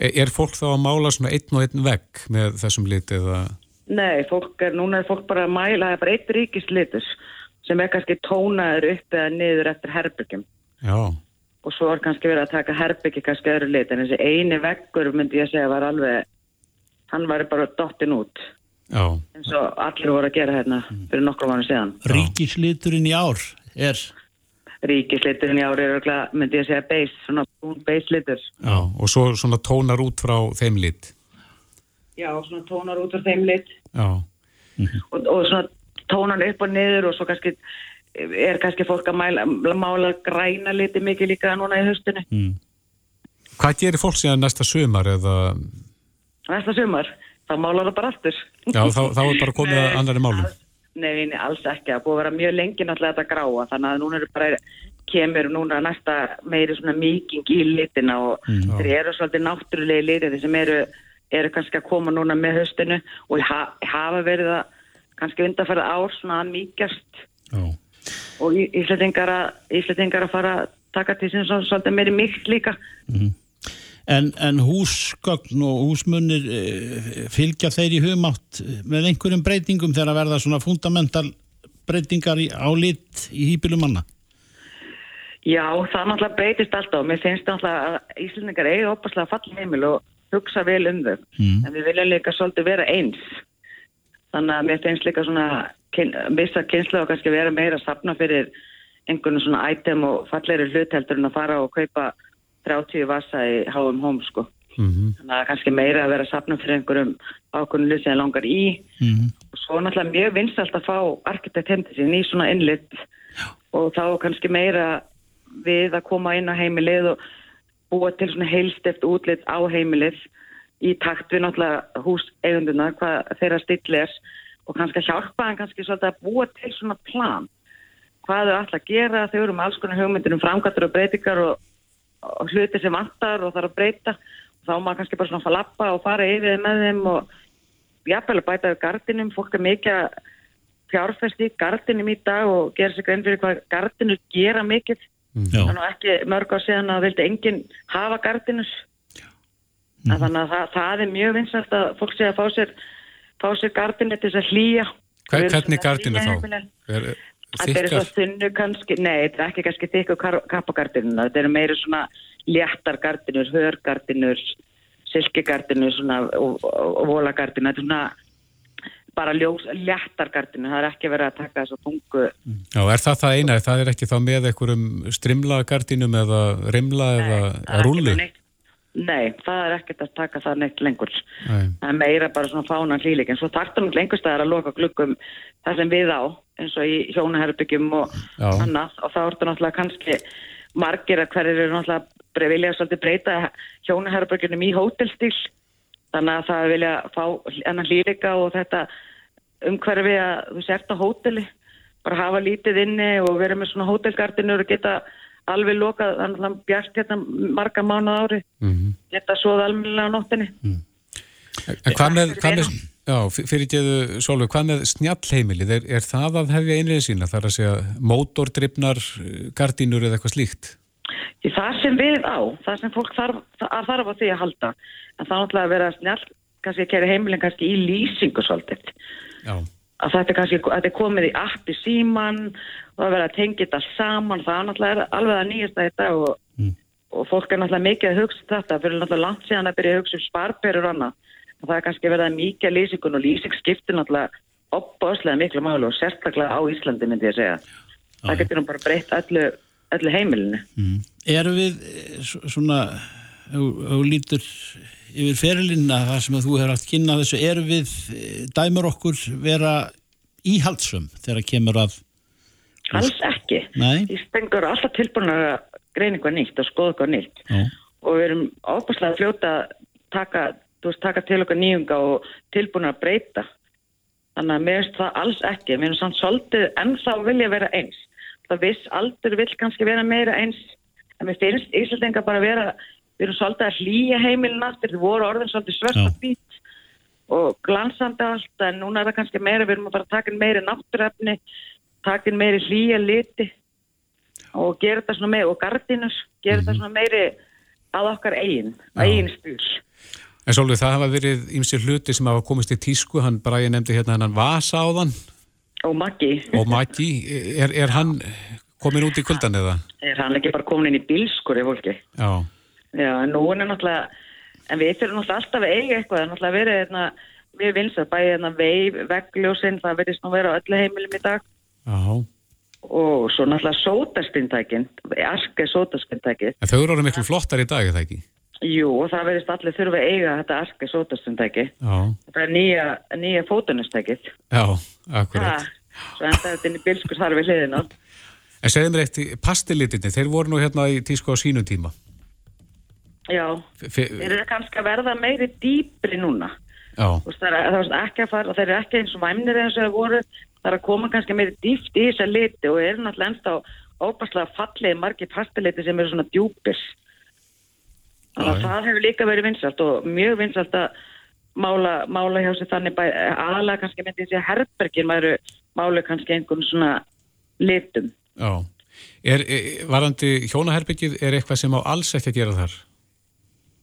[SPEAKER 2] Er, er fólk þá að mála svona einn og einn vegg með þessum lit eða
[SPEAKER 8] Nei, fólk er, núna er fólk bara að mæla, það er bara eitt ríkislitur sem er kannski tónaður upp eða niður eftir herbyggjum
[SPEAKER 2] Já,
[SPEAKER 8] og svo er kannski verið að taka herbyggi kannski öðru lit en þessi eini veggur myndi ég að segja var alveg, hann var bara dottin út
[SPEAKER 2] já,
[SPEAKER 8] eins og allir voru að gera hérna fyrir nokkrum mánu síðan.
[SPEAKER 3] Ríkisliturinn í ár er
[SPEAKER 8] ríkisliturinn í ári er örugglega, myndi ég segja beis, svona brún beislitur.
[SPEAKER 2] Já, og svo svona tónar út frá þeim lit.
[SPEAKER 8] Já, svona tónar út úr þeim lit
[SPEAKER 2] Já,
[SPEAKER 8] og, og svona tónar upp og niður og svo kannski er kannski fólk að mæla, mála græna liti mikið líka núna í höstunni.
[SPEAKER 3] Mm.
[SPEAKER 2] hvað gerir fólk síðan næsta sumar eða,
[SPEAKER 8] Næsta sumar, þá málar það bara aftur.
[SPEAKER 2] já, þá, þá er bara komið að annari málum.
[SPEAKER 8] Nei, nei, alls ekki. Það búið að vera mjög lengi náttúrulega þetta gráa, þannig að núna eru bara, kemur núna næsta meiri svona mýking í litina og
[SPEAKER 3] Mm.
[SPEAKER 8] þeir eru svolítið náttúrulegi litið sem eru, eru kannski að koma núna með höstinu og ha, hafa verið að kannski undarfæra ár svona að mýkjast
[SPEAKER 3] Já.
[SPEAKER 8] og Í- Íslendingar að, fara að taka til sín svolítið meiri mýkt líka.
[SPEAKER 3] En, en húsgögn og húsmunir e, fylgja þeir í humátt með einhverjum breytingum þegar að verða svona fundamental breytingar í, á lit í hýpilum manna?
[SPEAKER 8] Já, það náttúrulega breytist alltaf og mér finnst náttúrulega að Íslendingar eigi opaslega falla heimil og hugsa vel um þau.
[SPEAKER 3] Mm.
[SPEAKER 8] En við viljum líka svolítið vera eins. Þannig að mér finnst líka svona vissa kynslu og kannski vera meira að safna fyrir einhvern svona item og falleri hlut heldur en að fara og kaupa 30 vasa í háum hóm sko.
[SPEAKER 2] Mm
[SPEAKER 8] Þannig að kannski meira að vera að safna fyrir einhverjum ákvörnum hlut sem þeir langar í.
[SPEAKER 3] Mm.
[SPEAKER 8] Og svo náttúrulega mjög vinsalt að fá arkitekt til sín í svona innlitt og þá kannski meira við að koma inn á heimilið og búa til svona heilstift útlitt á heimilið í takt við náttúrulega húseigunduna, hvað þeirra still er. Og kannski að hjálpa hann kannski svolítið að búa til svona plan. Hvað þau ætla að gera, þau eru með alls konar hugmyndir um framkvæmtur og breytingar og, og hluti sem vantar og þarf að breyta. Og þá á maður kannski bara svona fara lappa og fara yfir með þeim og jafnvel að bæta við gardinum, fólk er mikið að fjárfesti í gardinum í dag og gera sér grein fyrir hvað gardinur gera mikið. Þannig að ekki mörg á síðan að vildi enginn hafa gardinus
[SPEAKER 3] Mhm.
[SPEAKER 8] þannig að það, það er mjög vinsalt að fólk sé að fá sér fá sér gardinu til þess að hlýja.
[SPEAKER 2] Hver, hvernig gardinu þá? Er,
[SPEAKER 8] Þetta eru svo þunnu kannski, nei, þetta er ekki kannski þykku kappagardinuna, þetta eru meiri svona léttar gardinur, hörgardinur, silkigardinur svona, og, og, og volagardinur, þetta er svona bara ljós, léttar gardinur, það er ekki verið að taka þessu þungu.
[SPEAKER 2] já, er það það eina? Það er ekki þá með einhverjum strimla gardinum eða rimla
[SPEAKER 8] það er
[SPEAKER 2] eða
[SPEAKER 8] neitt- Nei, það er ekkert að taka það neitt lengur.
[SPEAKER 2] Nei.
[SPEAKER 8] Það er meira bara svona fánan hlýleik, en svo þarftum við lengur staðar að loka gluggum það sem við á, eins og í hjónaherbyggjum og
[SPEAKER 2] Já.
[SPEAKER 8] annað, og þá ertu náttúrulega kannski margir að hverjir eru náttúrulega vilja svolítið breyta hjónaherbyggjunum í hótelstíl, þannig að það vilja fá enn hlýleika og þetta umhverfi að þú sért á hóteli, bara hafa lítið inni og vera með svona hótelgardinur og geta alveg lokað, þannig að bjart hérna marga mánuð ári,
[SPEAKER 2] Mhm.
[SPEAKER 8] geta svoð almennilega á nóttinni.
[SPEAKER 2] En hvað með, hvað með, já, fyrir geðu Sólveig, hvað með snjallheimilið? Er, er það að hefja einrið sína? Það er að segja mótordrifnar, gardínur eða eitthvað slíkt?
[SPEAKER 8] Því það sem við á, það sem fólk þarf að þarf á því að halda, en það er náttúrulega að vera snjall, kannski að kæra heimilin kannski í lýsingu svolítið.
[SPEAKER 2] Já.
[SPEAKER 8] Að þetta er kannski, þetta er komið í appi síman og að vera að tengja þetta saman, það er náttúrulega alveg að nýjast að þetta og,
[SPEAKER 3] Mm.
[SPEAKER 8] og fólk er náttúrulega mikið að hugsa um þetta, fyrir náttúrulega langt síðan að byrja að hugsa um sparperur og annað. Og það er kannski verið að mikið að lýsingun og lýsing skiptir náttúrulega opbáslega miklu málu og sérstaklega á Íslandi myndi ég segja. Það getur nú bara breytt öllu, öllu heimilinu.
[SPEAKER 3] Mm. Erum við eh, svona, og lítur yfir ferilinn að það sem að þú hefur haft kynna þessu, erum við, eh, dæmur okkur vera íhaldsum þegar kemur að,
[SPEAKER 8] Alls ekki.
[SPEAKER 3] Nei.
[SPEAKER 8] Íslengur eru alltaf tilbúin að greina eitthvað nýtt og skoða eitthvað nýtt.
[SPEAKER 3] Já.
[SPEAKER 8] Og við erum ábúrslega fljóta að taka, veist, taka til okkar nýjunga og tilbúin að breyta. Þannig að mér finnst það alls ekki. Við erum samt svolítið ennþá vilja vera eins. Það viss aldur vill kannski vera meira eins. En mér finnst Íslandinga bara vera, við erum svolítið að hlýja heimilin aftur. Þið voru orðin svolítið
[SPEAKER 3] Já.
[SPEAKER 8] og hvít og glansandi allt. En núna er það kannski meira, við erum að fara að taka inn meiri náttúrefni, taka inn meiri hlýja liti og gera þetta svona meiri, og gardinus, gera þetta svona meiri að okkar eigin,
[SPEAKER 2] Já.
[SPEAKER 8] eigin stúl.
[SPEAKER 2] En Sólveig, það hafa verið ýmsir hluti sem hafa komist í tísku, hann bara ég nefndi hérna hennan Vasa áðan
[SPEAKER 8] Og Maggi,
[SPEAKER 2] og Maggi, er, er hann komin út í kuldan eða?
[SPEAKER 8] er hann ekki bara komin inn í bílskuri fólki?
[SPEAKER 2] Já,
[SPEAKER 8] Já, en nú er náttúrulega, en við þurfum náttúrulega alltaf að eiga eitthvað, náttúrulega verið hérna, við vinsað bæði hérna veif, veggljósinn, það verðist nú vera á öllu heimilum í dag
[SPEAKER 2] já,
[SPEAKER 8] og svo náttúrulega sótaspintækin, arka sótaspintækið.
[SPEAKER 2] En þau eru orðið miklu flottar í dag, er það ekki?
[SPEAKER 8] Jú, og það verðist allir þurfa að eiga þetta arka sótaspintæki.
[SPEAKER 2] Já,
[SPEAKER 8] Þetta er nýja, nýja fótunustækið.
[SPEAKER 2] já, akkurat.
[SPEAKER 8] Svo enda þetta inn í bilskur þar við hliðina.
[SPEAKER 2] En segðum rétt, pastilitinni, þeir voru nú hérna í tísku á sínum tíma.
[SPEAKER 8] Já, þeir eru kannski að verða meiri dýpri núna. veist, það er, það er fara, þeir eru ekki eins og væmnir eins og þeir voru, það er að koma kannski meiri dýft í þessa liti og eru náttúrulega ennst á óbærslega fallegi margi pastiliti sem eru svona djúpir. Að
[SPEAKER 2] já.
[SPEAKER 8] það hefur líka verið vinsalt og mjög vinsalt að mála, mála hjá sig þannig aðalega kannski myndi ég segja herbergin væru málu kannski einhvern svona litum.
[SPEAKER 2] já. Er, er varandi hjónaherbyggið, er eitthvað sem á alls ekki að gera þar?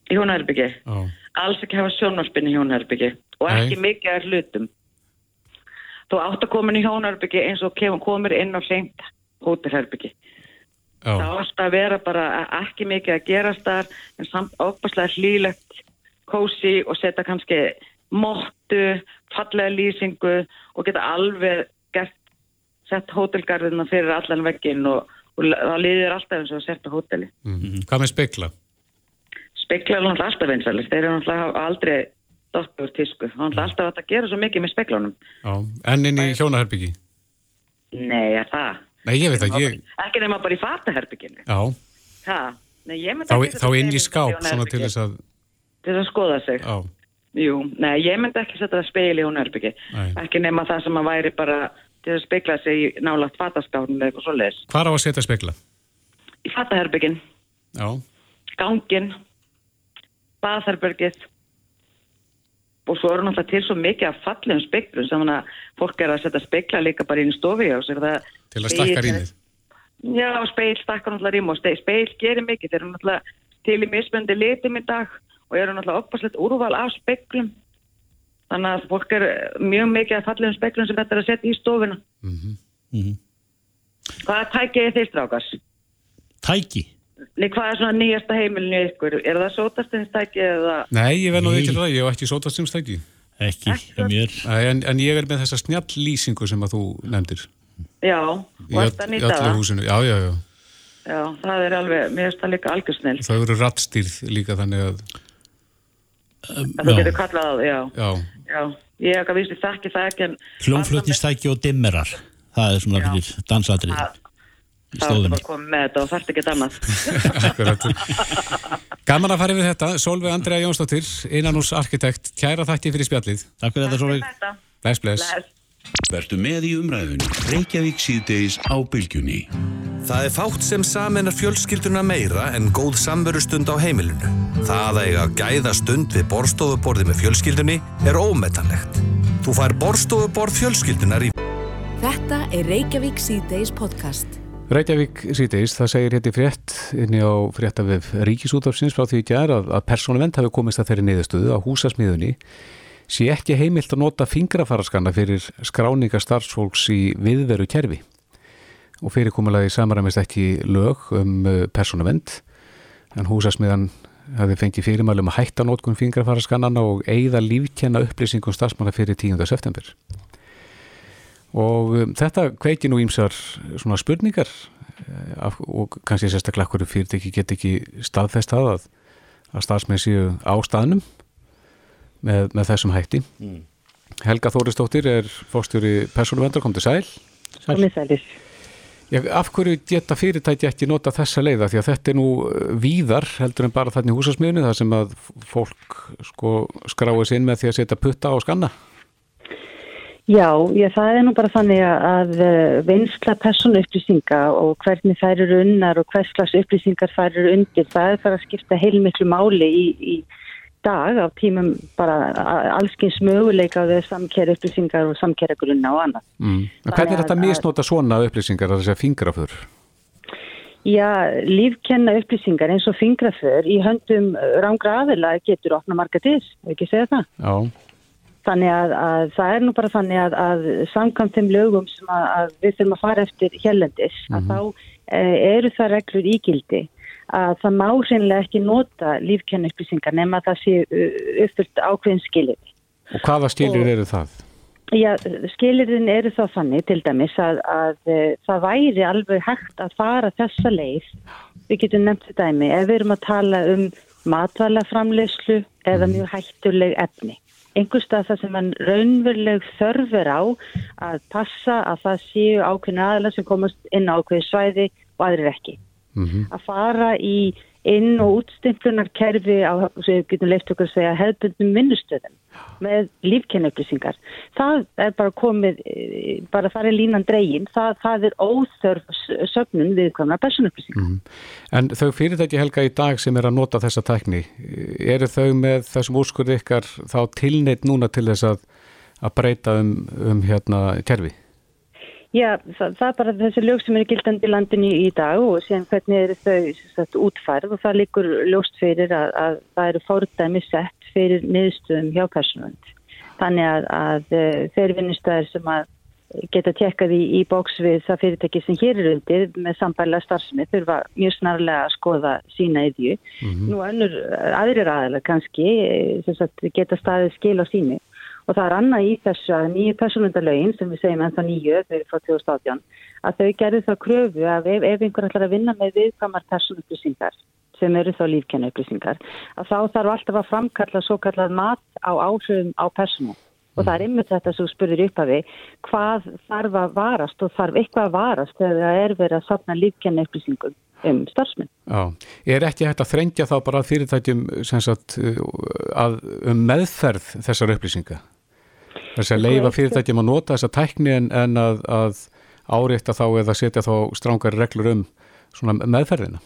[SPEAKER 8] Í hjónaherbyggi.
[SPEAKER 2] Já,
[SPEAKER 8] Alls ekki hafa sjónvarpinn í hjónaherbyggi og
[SPEAKER 2] Nei.
[SPEAKER 8] ekki mikið af hlutum. Þú átt að koma inn í hjónaherbyggi eins og kemur, inn á seint hótelherbyggi. Það
[SPEAKER 2] já,
[SPEAKER 8] átt að vera bara ekki mikið að gerast þar en samt óbærslega hlýlegt kósi og setja kannski móttu, fallega lýsingu og geta alveg gert, sett hótelgarðina fyrir allan veggin og, og það líður alltaf eins og að setja hóteli.
[SPEAKER 2] mm. Hvað með spekla?
[SPEAKER 8] Speklar er náttúrulega alltaf vinsalist, þeir eru náttúrulega aldrei dottur tísku. Það er náttúrulega alltaf að gera svo mikið með speklanum.
[SPEAKER 2] Já, en inn í hjónaherbyggi?
[SPEAKER 8] Nei, er það?
[SPEAKER 2] Nei, ég veit ekki,
[SPEAKER 8] Ekki nema bara í fataherbygginu.
[SPEAKER 2] já,
[SPEAKER 8] Það? Nei, ég myndi
[SPEAKER 2] þá,
[SPEAKER 8] ekki setja
[SPEAKER 2] þá inn í skáp, svona til þess að,
[SPEAKER 8] Til þess að skoða sig.
[SPEAKER 2] já,
[SPEAKER 8] Jú, nei, ég myndi ekki setja speil í hjónaherbyggi.
[SPEAKER 2] Nei.
[SPEAKER 8] Ekki nema það sem að væri bara til að spekla sig í nálagt fataskáfnum eða eitthvað svoleiðis.
[SPEAKER 2] hvar á að setja spekla?
[SPEAKER 8] Í fataherbyggin,
[SPEAKER 2] Já,
[SPEAKER 8] gangin, baðherbergið og svo eru náttúrulega til svo mikið af fallegum speklum sem hann að fólk er að setja spekla líka bara inn í stofi á sig. Það
[SPEAKER 2] til að stakka rýmið.
[SPEAKER 8] Já, speil stakkar náttúrulega rým og speil gerir mikið. Þeir eru náttúrulega til í mismöndi litum í dag og eru náttúrulega oppaslegt úrval af speklum. Þannig að fólk er mjög mikið af fallegum speklum sem þetta er að setja í stofuna.
[SPEAKER 3] Mhm.
[SPEAKER 8] Hvað tækið þið strákars?
[SPEAKER 3] Tæki
[SPEAKER 8] Nei, hvað er svona nýjasta heimilinu ykkur? Er það sótastinstæki eða...
[SPEAKER 2] Nei, ég verð nú við til það, ég hef ekki sótastimstæki.
[SPEAKER 3] Ekki hjá mér
[SPEAKER 2] En, en ég er með þessa snjall lýsingu sem að þú nefndir.
[SPEAKER 8] Já, þetta
[SPEAKER 2] í
[SPEAKER 8] nýta það?
[SPEAKER 2] húsinu. Já, já, já.
[SPEAKER 8] Já, það er alveg, mér finnst það líka algjörsnill.
[SPEAKER 2] Þau eru rattstýrð líka þannig að,
[SPEAKER 8] Það þú getur kallað á það, já.
[SPEAKER 2] já,
[SPEAKER 8] Já, ég hef ekki að vísi þekki það ekki en...
[SPEAKER 3] Hljónflutnistæki og dimmerar Það er svona
[SPEAKER 8] Já.
[SPEAKER 3] fyrir dansatrið
[SPEAKER 8] Það
[SPEAKER 3] í
[SPEAKER 8] það er
[SPEAKER 3] stóðinni
[SPEAKER 8] bara komið með þetta og þarf ekki annað.
[SPEAKER 2] akkurat. Gaman að fara yfir þetta. Solveig Andrea Jónsdóttir, innanús arkitekt, kæra þætti fyrir spjallið.
[SPEAKER 3] Takk fyrir þetta
[SPEAKER 8] Þetta.
[SPEAKER 2] Bless, bless.
[SPEAKER 9] Vertu með í umræðunni Reykjavík síðdeis á bylgjunni
[SPEAKER 10] Það er fátt sem saminar fjölskylduna meira en góð samverustund á heimilinu. Það að eiga gæða stund við borstofuborði með fjölskyldunni er ómetanlegt. Þú fær borstofuborð fjölskyldunar í
[SPEAKER 1] Þetta er Reykjavík C-Days podcast.
[SPEAKER 2] Reykjavík síðdeis, það segir hétti frétt inni á fréttavef Ríkisútafsins frá því í gær að, að persónuvend hafi komist að þeirri niðurstöðu að húsasmiðunni sé ekki heimilt að nota fingrafaraskana fyrir skráninga starfsfólks í viðveru kerfi og fyrirkomulagi samaræmist ekki lög um uh, persónuvend en húsasmiðan hafi fengið fyrirmælum að hætta nótkun fingrafaraskannana og eigða lífkenna upplýsingum starfsmanna fyrir 10. september og um, þetta kveiki nú ímsar svona spurningar eh, af, og kannski sérstaklega hverju fyrirtæki get ekki staðfest það að, að starfsmenn séu á staðnum með, með þessum hætti. Helga Þóristóttir er fórstjóri persónuvendar, kom til sæl.
[SPEAKER 11] Komið sælis.
[SPEAKER 2] Já, af hverju geta fyrirtæki ekki nota þessa leiða því að þetta er nú eh, víðar heldur en bara þannig húsasmiðunni þar sem að fólk sko skráið sér inn með því að setja putta á skanna
[SPEAKER 11] Já, ég, það er nú bara þannig að, að eh, vinsla persónu upplýsinga og hvernig þær eru unnar og hvers slags upplýsingar þær eru undir, það er bara að skipta heilmiklu máli í, í dag á tímum bara a- allskins möguleika við samkera upplýsingar og samkera grunna og annað.
[SPEAKER 2] mm. Hvernig er þetta að misnota svona upplýsingar að segja fingrafur?
[SPEAKER 11] Já, lífkenna upplýsingar eins og fingraför í höndum rángra aðila getur opna marga til, ekki segja það?
[SPEAKER 2] Já,
[SPEAKER 11] Þannig að, að það er nú bara þannig að, að samkvæmt þeim lögum sem að, að við þurfum að fara eftir hérlendis að þá e, eru það reglur ígildi að það má hreinlega ekki nota lífkennu upplýsingar nema að það sé uh, uppfyllt ákveðin skilið.
[SPEAKER 2] og hvaða stílir eru það?
[SPEAKER 11] Já, skilirinn eru þá þannig til dæmis að, að uh, það væri alveg hægt að fara þessa leið, við getum nefnt þetta dæmi, ef við erum að tala um matvælaframleyslu eða mjög hættuleg efni. Einhverstað það sem hann raunveruleg þörfur á að passa að það séu ákveðin aðla sem komast inn á ákveði svæði og aðrir ekki. Mm -hmm. Að fara í inn- og útstimplunar-kerfi á, sem við getum leift okkur að segja, hefðbundum vinnustöðum með lífkennaupplýsingar. Það er bara komið, eh, bara er línan dregin, það, það er óþörf sögnun viðkvæmna personupplýsingar. Mm.
[SPEAKER 2] En þau fyrirtæki helga í dag sem er að nota þessa tækni, eru þau með þessum úrskurði ykkar þá tilneitt núna til þess að, að breyta um, um hérna kerfi?
[SPEAKER 11] Já, það, það er bara þessi lög sem eru gildandi í landinu í dag og síðan hvernig eru þau sagt, útfærð og það líkur ljóst fyrir að, að það eru fórdæmi sett fyrir niðurstöðum hjá personund. Þannig að, að eh, þeir vinnustæðir sem að geta tjekkað í, í bóks við það fyrirtæki sem hér eru undir með sambæla starfsmið þurfa mjög snarlega að skoða sína yðju. Mm -hmm. Nú önnur aðrir aðeins kannski eh, sagt, geta staðið skil á síni Og það er annað í þessu að nýju personundalögin sem við segjum ennþá nýju frá 2018 að þau gerðu þá kröfu að ef, ef einhver ætlar að vinna með viðkamar personupplýsingar sem eru þá lífkennaupplýsingar að þá þarf alltaf að framkalla svo kallað mat á áhrifum á personu og það er ymmið þetta sem spurður upp af því hvað þarf að varast og þarf eitthvað að varast þegar það er verið að sapna lífkennaupplýsingum um starfsmenn.
[SPEAKER 2] Já, er ekki hægt að þrengja þá bara fyrirtækjum sagt, að, um meðferð þessar upplýsinga? Þess að leifa fyrirtækjum að nota þessa tækni en, en að, að áreita þá eða setja þá strángari reglur um meðferðina?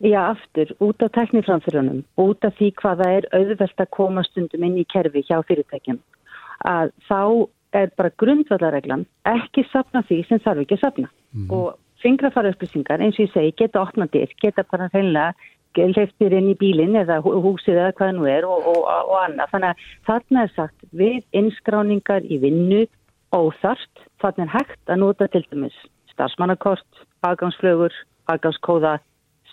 [SPEAKER 11] Já, aftur, út af tækniframfyrunum, út af því hvaða er auðvelt að koma stundum inn í kerfi hjá fyrirtækjum, að þá er bara grundvallareglan ekki sapna því sem þarf ekki að sapna. Mm. Og fingrafara upplýsingar, eins og ég segi, geta opnaðir, geta bara hreinlega hleyftir inn í bílinn eða húsið eða hvað nú er og, og, og annað. Þannig að þarna er sagt við innskráningar í vinnu óþart, þarna er hægt að nota til dæmis starfsmannakort, aðgangsflögur, aðgangskóða,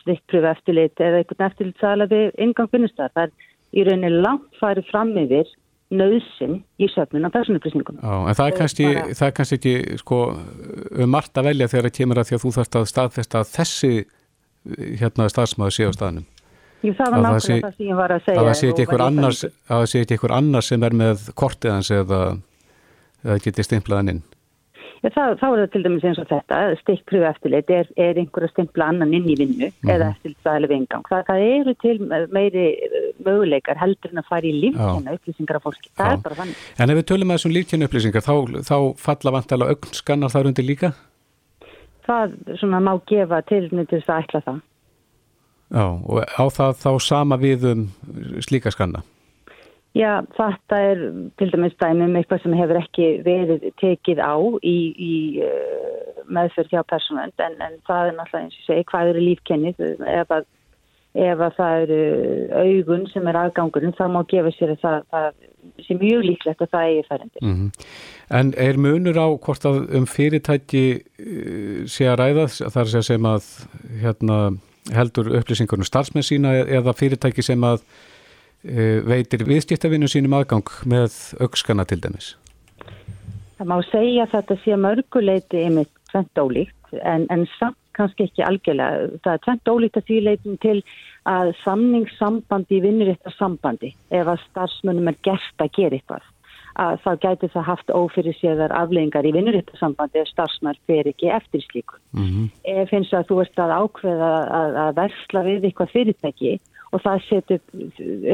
[SPEAKER 11] stikkpröfu eftirlit eða einhvern eftirlitsala við ingang vinnustar. Það er í rauninni langt farið fram yfir nöðsinn í söfnun af personuplýsningum.
[SPEAKER 2] Já, en það er kannski, bara... það er kannski ekki sko, um margt að velja þegar það kemur að því að þú þarfst að staðfesta að þessi hérna starfsmæður sé á staðnum.
[SPEAKER 11] Jú, það var nákvæmlega það sem ég var að segja
[SPEAKER 2] að það sé eitthvað einhver annars sem er með kortið hans eða, eða getið stimplaðan inn.
[SPEAKER 11] Já, þá, þá er það til dæmis eins og þetta stikkpröfu eftirlit er, er einhver að stimpla annan inn í vinnu mm. eða eftirlitsaðileg vingang það, það eru til meiri uh, möguleikar heldur en að fara í lífkjörna upplýsingar af fólki, það Já. er bara þannig.
[SPEAKER 2] En ef við tölum með þessum lífkjörna upplýsingar þá, þá falla vantala augnskannar þar undir líka?
[SPEAKER 11] Það svona má gefa til til þess að ætla það.
[SPEAKER 2] Já, og á það þá sama við um slíka skanna?
[SPEAKER 11] Já, þetta er til dæmis dæmum eitthvað sem hefur ekki verið tekið á í, í uh, meðferð hjá personend en, en það er náttúrulega eins og segi hvað eru lífkennið ef að, ef að það eru augun sem er aðgangurinn þá má gefa sér að það, það sé mjög líklegt að það eigi færendi. Mm -hmm.
[SPEAKER 2] En er munur á hvort að um fyrirtæki eh, sé að ræða þar sem að hérna, heldur upplýsingunum starfsmenn sína eða fyrirtæki sem að e, veitir viðskiptavinu sínum aðgang með aukskana til dæmis?
[SPEAKER 11] Það má segja að þetta sé mörguleiti yfir tvent ólíkt en, en samt kannski ekki algjörlega. Það er tvent ólíkt að því leitum til að samningssambandi í vinnurittar sambandi ef að starfsmennum er gert að gera eitthvað að þá gæti það haft ófyrir séðar afleggingar í vinnurittasambandi ef starfsmær fer ekki eftir slíku. Mm -hmm. Ef finnst að þú ert að ákveða að, að versla við eitthvað fyrirtæki og það setur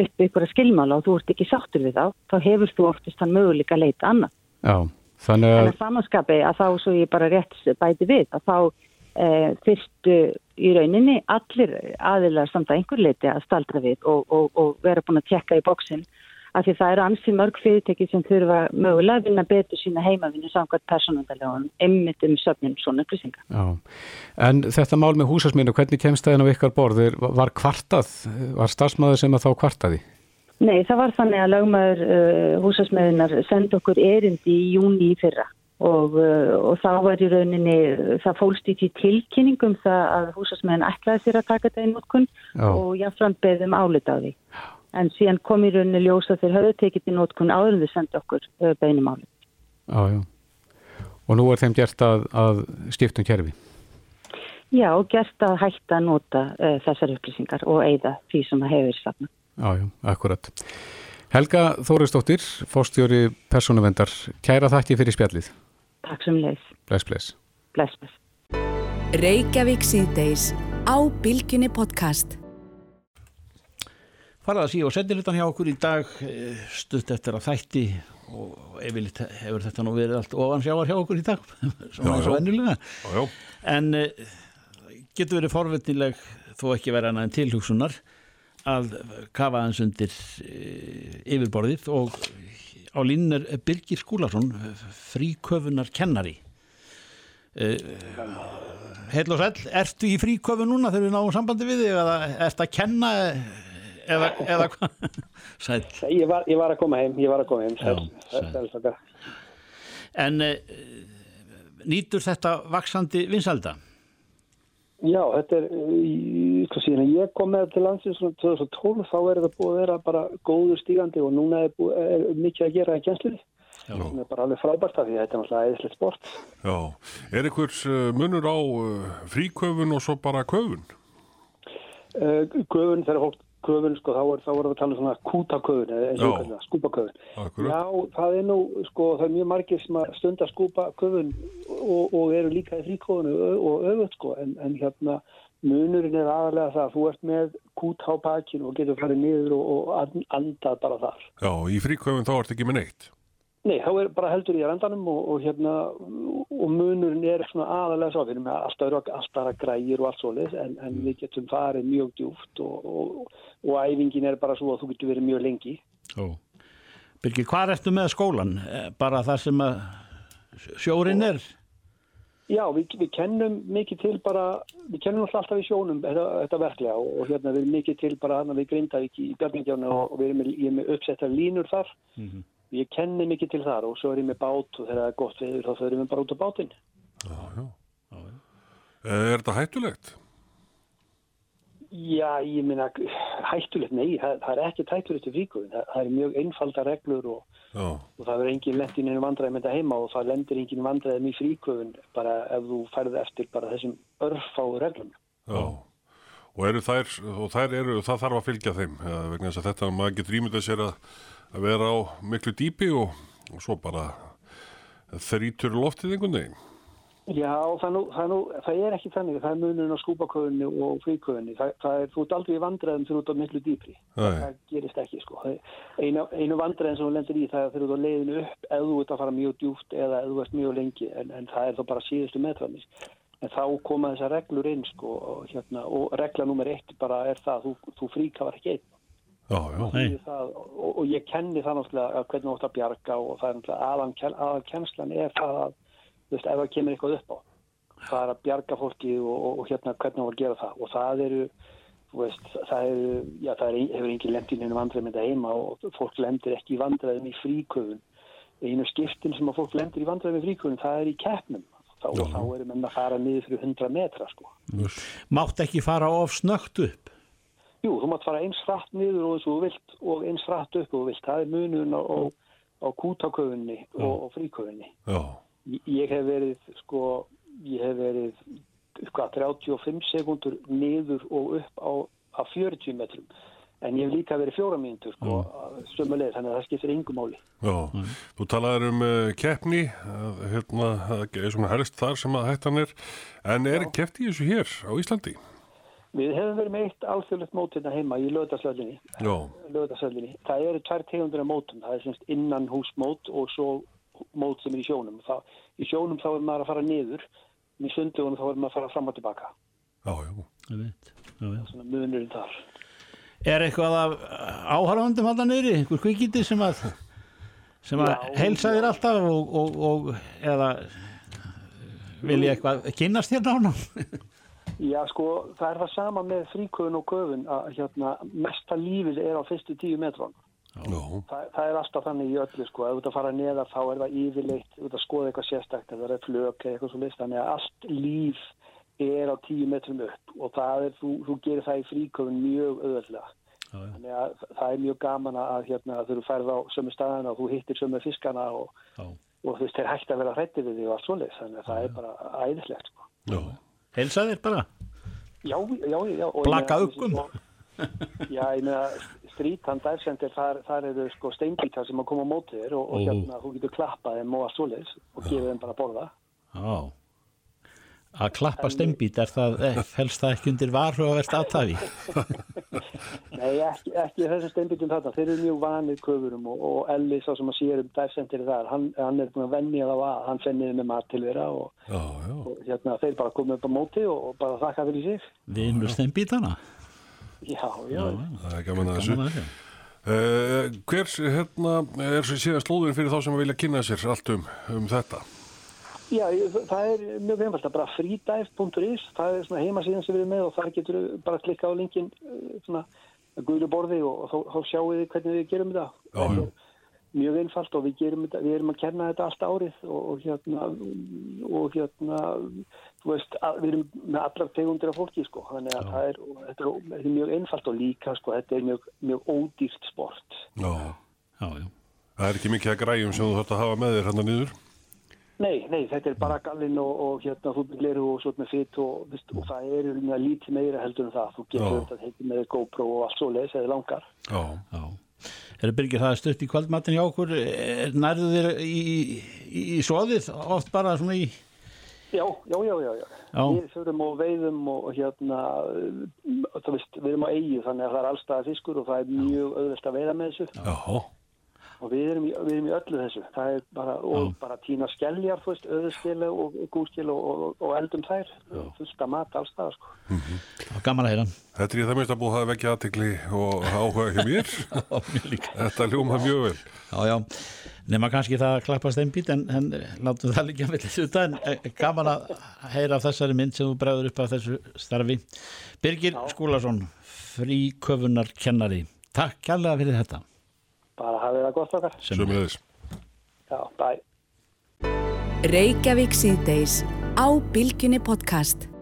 [SPEAKER 11] upp ykkur að skilmála og þú ert ekki sáttur við þá, þá hefur þú oftast þann möguleika að leita annað.
[SPEAKER 2] Já, þannig að...
[SPEAKER 11] En að samanskapi að þá svo ég bara rétt bæti við að þá fyrstu í rauninni allir aðilar samt að einhver leiti að staldra við og, og, og vera búin að tjekka í bóksinn af því það eru ansið mörg fyrirtæki sem þurfa mögulega að vinna betur sína heimavinu samkvæmt personandalegun einmitt um söfnum svona upplýsingar.
[SPEAKER 2] Já, en þetta mál með húsasminu, hvernig kemst það inn á ykkar borðir? Var kvartað? Var starfsmæður sem að þá kvartaði?
[SPEAKER 11] Nei, það var þannig að lögmaður uh, húsasmiðunar sendi okkur erindi í júni í fyrra og, uh, og þá var í rauninni, það fólst í tilkynningum það að húsasmiðun ætlaði sér að taka þetta í notkun og jáfnfram beðum álita á því. En síðan kom í rauninni ljósa þegar höfðu tekið í nótkun áður en þau sendi okkur beinimáli.
[SPEAKER 2] Já, já. Og nú er þeim gert að, að skiptum kerfi.
[SPEAKER 11] Já, gert að hætta að nota uh, þessar upplýsingar og eigða því sem að hefur safna.
[SPEAKER 2] Já, já, akkurat. Helga Þóristóttir, fórstjóri persónuvendar, kæra þakki fyrir spjallið.
[SPEAKER 11] Takk sem leis.
[SPEAKER 2] Bless, bless.
[SPEAKER 11] Bless, bless.
[SPEAKER 1] Reykjavík síðdeis á Bilginni podcast.
[SPEAKER 3] Farað að síða og setja hlutan hjá okkur í dag eh, stutt eftir að þætti og yfirleitt hefur þetta nú verið allt ofan sjáar hjá okkur í dag svona eins og vennilega en uh, getur verið forvetnileg þó ekki vera annað en tilhugsunar að kafa hans undir uh, yfirborðið og á línu er Birgir Skúlason fríköfunar kennari uh, Heil og sæl, ertu í fríköfu núna þegar við náum sambandi við þig eða ertu að kenna eða, eða hvað? Sæl.
[SPEAKER 12] Ég var, ég var að koma heim, ég var að koma heim. Sæl,
[SPEAKER 3] sæl.
[SPEAKER 12] sæl, sæl.
[SPEAKER 3] En uh, nýtur þetta vaksandi vinsalda?
[SPEAKER 12] Já, þetta er, í, hvað síðan, ég kom með til landsins svona 2012, þá er þetta búið að vera bara góður stígandi og núna er, búið, er mikið að gera í kjenslinni. Það er bara alveg frábært af því þetta er náttúrulega eðislegt sport.
[SPEAKER 7] Já, er einhvers munur á uh, fríköfun og svo bara köfun?
[SPEAKER 12] Köfun, þegar fólk köfun, sko, þá er, þá er það að tala um svona kútaköfun eða svona skúpaköfun. Já, það er nú, sko, það er mjög margir sem að stunda skúpa köfun og, og eru líka í fríköfunu og öfut, sko, en, en hérna munurinn er aðalega það að þú ert með kút á pakkin og getur farið niður og, og andað bara þar.
[SPEAKER 7] Já, í fríköfun þá ert ekki með neitt?
[SPEAKER 12] Nei, þá er bara heldur í randanum og, og hérna og munurinn er svona aðalega svo við erum með alltaf, alltaf grægir og allt svoleiðis en, en við getum farið mjög djúft og, og, og æfingin er bara svo að þú getur verið mjög lengi
[SPEAKER 3] Ó. Birgir, hvað ertu með skólan? Bara það sem sjórin er?
[SPEAKER 12] Já, við, við kennum mikið til bara, við kennum alltaf í sjónum þetta, þetta verklega og hérna við erum mikið til bara hann að við grinda ekki í Bjarningjánu og við erum með, með uppsettar línur þar mm -hmm. Ég kenni mikið til þar og svo er ég með bát og þegar það er gott veður þá förum við bara út á bátinn.
[SPEAKER 7] Já, já. já, já. Er þetta hættulegt?
[SPEAKER 12] Já, ég minna, hættulegt, nei, það, það er ekki hættulegt í fríkuðin. Það, það er mjög einfalda reglur og, og það er engin lendin inn í vandræðum þetta heima og það lendir engin vandræðum í fríkuðin bara ef þú færði eftir bara þessum örfáu reglum.
[SPEAKER 7] Já, og eru þær, og þær eru, það þarf að fylgja þeim, vegna þess að þetta, maður getur ímyndað sér að að vera á miklu dýpi og, og svo bara þrítur loftið einhvern veginn.
[SPEAKER 12] Já, það, nú, það, nú, það er ekki þannig, það er munun á skúpaköfunni og fríköfunni, það, það er, þú ert aldrei vandræðum þú ert á miklu dýpri, það gerist ekki sko. Einu, einu vandræðin sem þú lendir í það er þú ert á leiðinu upp eða þú ert að fara mjög djúft eða eða þú ert mjög lengi en, en það er þá bara síðustu metrarnis. En þá koma þessar reglur inn sko og, hérna, og regla nummer eitt bara er það, þú, þú fríkafar ekki einn.
[SPEAKER 7] Já, já.
[SPEAKER 12] Það, og, og ég kenni það náttúrulega að hvernig þú ætti að bjarga og það er náttúrulega aðalkennslan er það að þú veist ef það kemur eitthvað upp á það er að bjarga fólki og, og, og hérna hvernig þú var að gera það og það eru veist, það eru, já það er, hefur engin lendin einu vandræðum þetta heima og fólk lendir ekki í vandræðum í fríköfun einu skiptin sem að fólk lendir í vandræðum í fríköfun það er í keppnum þá, þá erum við að fara niður fyrir 100 metra sko.
[SPEAKER 3] Mátt ekki fara of snögt upp?
[SPEAKER 12] Jú, þú mátt fara eins rætt niður og eins og þú vilt og eins rætt upp og þú vilt. Það er munun á, á, kútaköfunni og, og fríköfunni. Ég, hef verið, sko, ég hef verið, hvað, 35 sekundur niður og upp á, á 40 metrum. En ég hef líka verið fjóra mínútur, sko, sömulegð, þannig að það skiptir yngum máli.
[SPEAKER 7] Já, mm. þú talaður um uh, keppni, hérna, það er svona helst þar sem að hættan er, en er keppni þessu hér á Íslandi?
[SPEAKER 12] Við hefum verið með eitt alþjóðlegt mót hérna heima í löðarsöllinni. Það eru tvær tegundra mótum. Það er semst innan húsmót og svo mót sem er í sjónum. Það, í sjónum þá er maður að fara niður. Í sundugunum þá er maður að fara fram og tilbaka.
[SPEAKER 7] Já, já.
[SPEAKER 3] Það
[SPEAKER 12] er svona munurinn þar.
[SPEAKER 3] Er eitthvað af áhörðandum alltaf niðri? Einhver kvikindi sem að, sem að heilsa þér alltaf og, og, og eða vil ég eitthvað kynast þér nána?
[SPEAKER 12] Já, sko, það er það sama með fríköfun og köfun að hérna, mesta lífið er á fyrstu tíu metrón. Þa, það er alltaf þannig í öllu, sko. Ef þú ert að fara neðar þá er það yfirleitt, ef þú ert að skoða eitthvað sérstakt, ef það er flök eða eitthvað svo list, þannig að allt líf er á tíu metrum upp og það er, þú, þú gerir það í fríköfun mjög öðvöldlega. Þannig að það er mjög gaman að hérna, þú færð á sömu staðana og þú hittir sömu fiskana og, og þú veist, þeir hægt að vera hrætti við því og allt svoleiðis, þannig að það er bara æðislegt sko.
[SPEAKER 3] Helsa þér bara?
[SPEAKER 12] Já, já, já.
[SPEAKER 3] Blaka
[SPEAKER 12] sko, Já, ég meina, Dive Center, þar, þar eru sko steinbítar sem að koma á móti þér og, og hérna, þú getur klappað þeim og allt svoleiðis og gefið þeim bara að borða.
[SPEAKER 3] Já. Að klappa steinbít, er það, eh, helst það ekki undir varhugavert aðtafi?
[SPEAKER 12] Nei, ekki, ekki þessum steinbítum þarna, þeir eru mjög vanir köfurum og, og Elli, sá sem að sér um Center þar, hann, hann er búin að venja þá að hann fenniði með mat til þeirra og,
[SPEAKER 7] Já, já.
[SPEAKER 12] og hérna, þeir bara komið upp á móti og, og bara þakka fyrir sig.
[SPEAKER 3] Vinnur steinbítana?
[SPEAKER 12] Já, já.
[SPEAKER 7] Það er gaman að þessu.
[SPEAKER 3] Að.
[SPEAKER 7] Uh, hver hérna, er svo síðan slóðin fyrir þá sem vilja kynna sér allt um, um þetta?
[SPEAKER 12] Já, það er mjög einfalt að bara freedive.is, það er svona heimasíðan sem við erum með og þar getur bara að klikka á linkin eh, svona guðlu borði og, og þá, þá sjáum við hvernig við gerum þetta.
[SPEAKER 7] Já,
[SPEAKER 12] er Mjög einfalt og við, gerum þetta, við erum að kenna þetta allt árið og, og hérna, og hérna, þú veist, að, við erum með allar tegundir af fólki sko, þannig að það er, og þetta er, þetta er mjög einfalt og líka sko, þetta er mjög, mjög ódýrt sport.
[SPEAKER 7] Já.
[SPEAKER 3] Já, já.
[SPEAKER 7] Það er ekki mikið að græjum sem þú þarft að hafa með þér hérna niður?
[SPEAKER 12] Nei, nei, þetta er bara gallin og, og hérna þú gleru og svo með fitt og, veist, og það er um að lítið meira heldur en það. Þú getur
[SPEAKER 7] Já.
[SPEAKER 12] þetta heitir með GoPro og allt svo leis eða langar.
[SPEAKER 7] Já.
[SPEAKER 3] Já. Erum byrgir það er stutt í kvöldmatin hjá okkur, Er- nærðu þér í, í, í svoðið oft bara svona í,
[SPEAKER 12] Já, já, já, já, já.
[SPEAKER 3] Já.
[SPEAKER 12] Við förum og veiðum og, hérna, þú veist, við erum á eigu þannig að það er allstæða fiskur og það er mjög auðvelt að veiða með þessu.
[SPEAKER 7] Já.
[SPEAKER 12] Og við erum, í, við erum í öllu þessu. Það er bara, og bara tína skeljar, þú veist, auðskil og gúskil og, og, og eldum þær. Fullt að mat allstæða, sko.
[SPEAKER 3] gaman að heyra.
[SPEAKER 7] Þetta er í það minnst að búið að vekja aðtekli og áhuga hjá mér. Þetta ljóma mjög vel.
[SPEAKER 3] Já, já, nema kannski það að klappa steinbít en, en látum það líka vel þetta en eh, gaman að heyra af þessari mynd sem þú bregður upp af þessu starfi Birgir Skúlason fríköfunar kennari Takk kærlega fyrir þetta
[SPEAKER 12] Bara hafið það gott okkar.
[SPEAKER 7] Sömulegis.
[SPEAKER 12] Já, bye.
[SPEAKER 1] Reykjavík síðdeis á Bilginni podcast.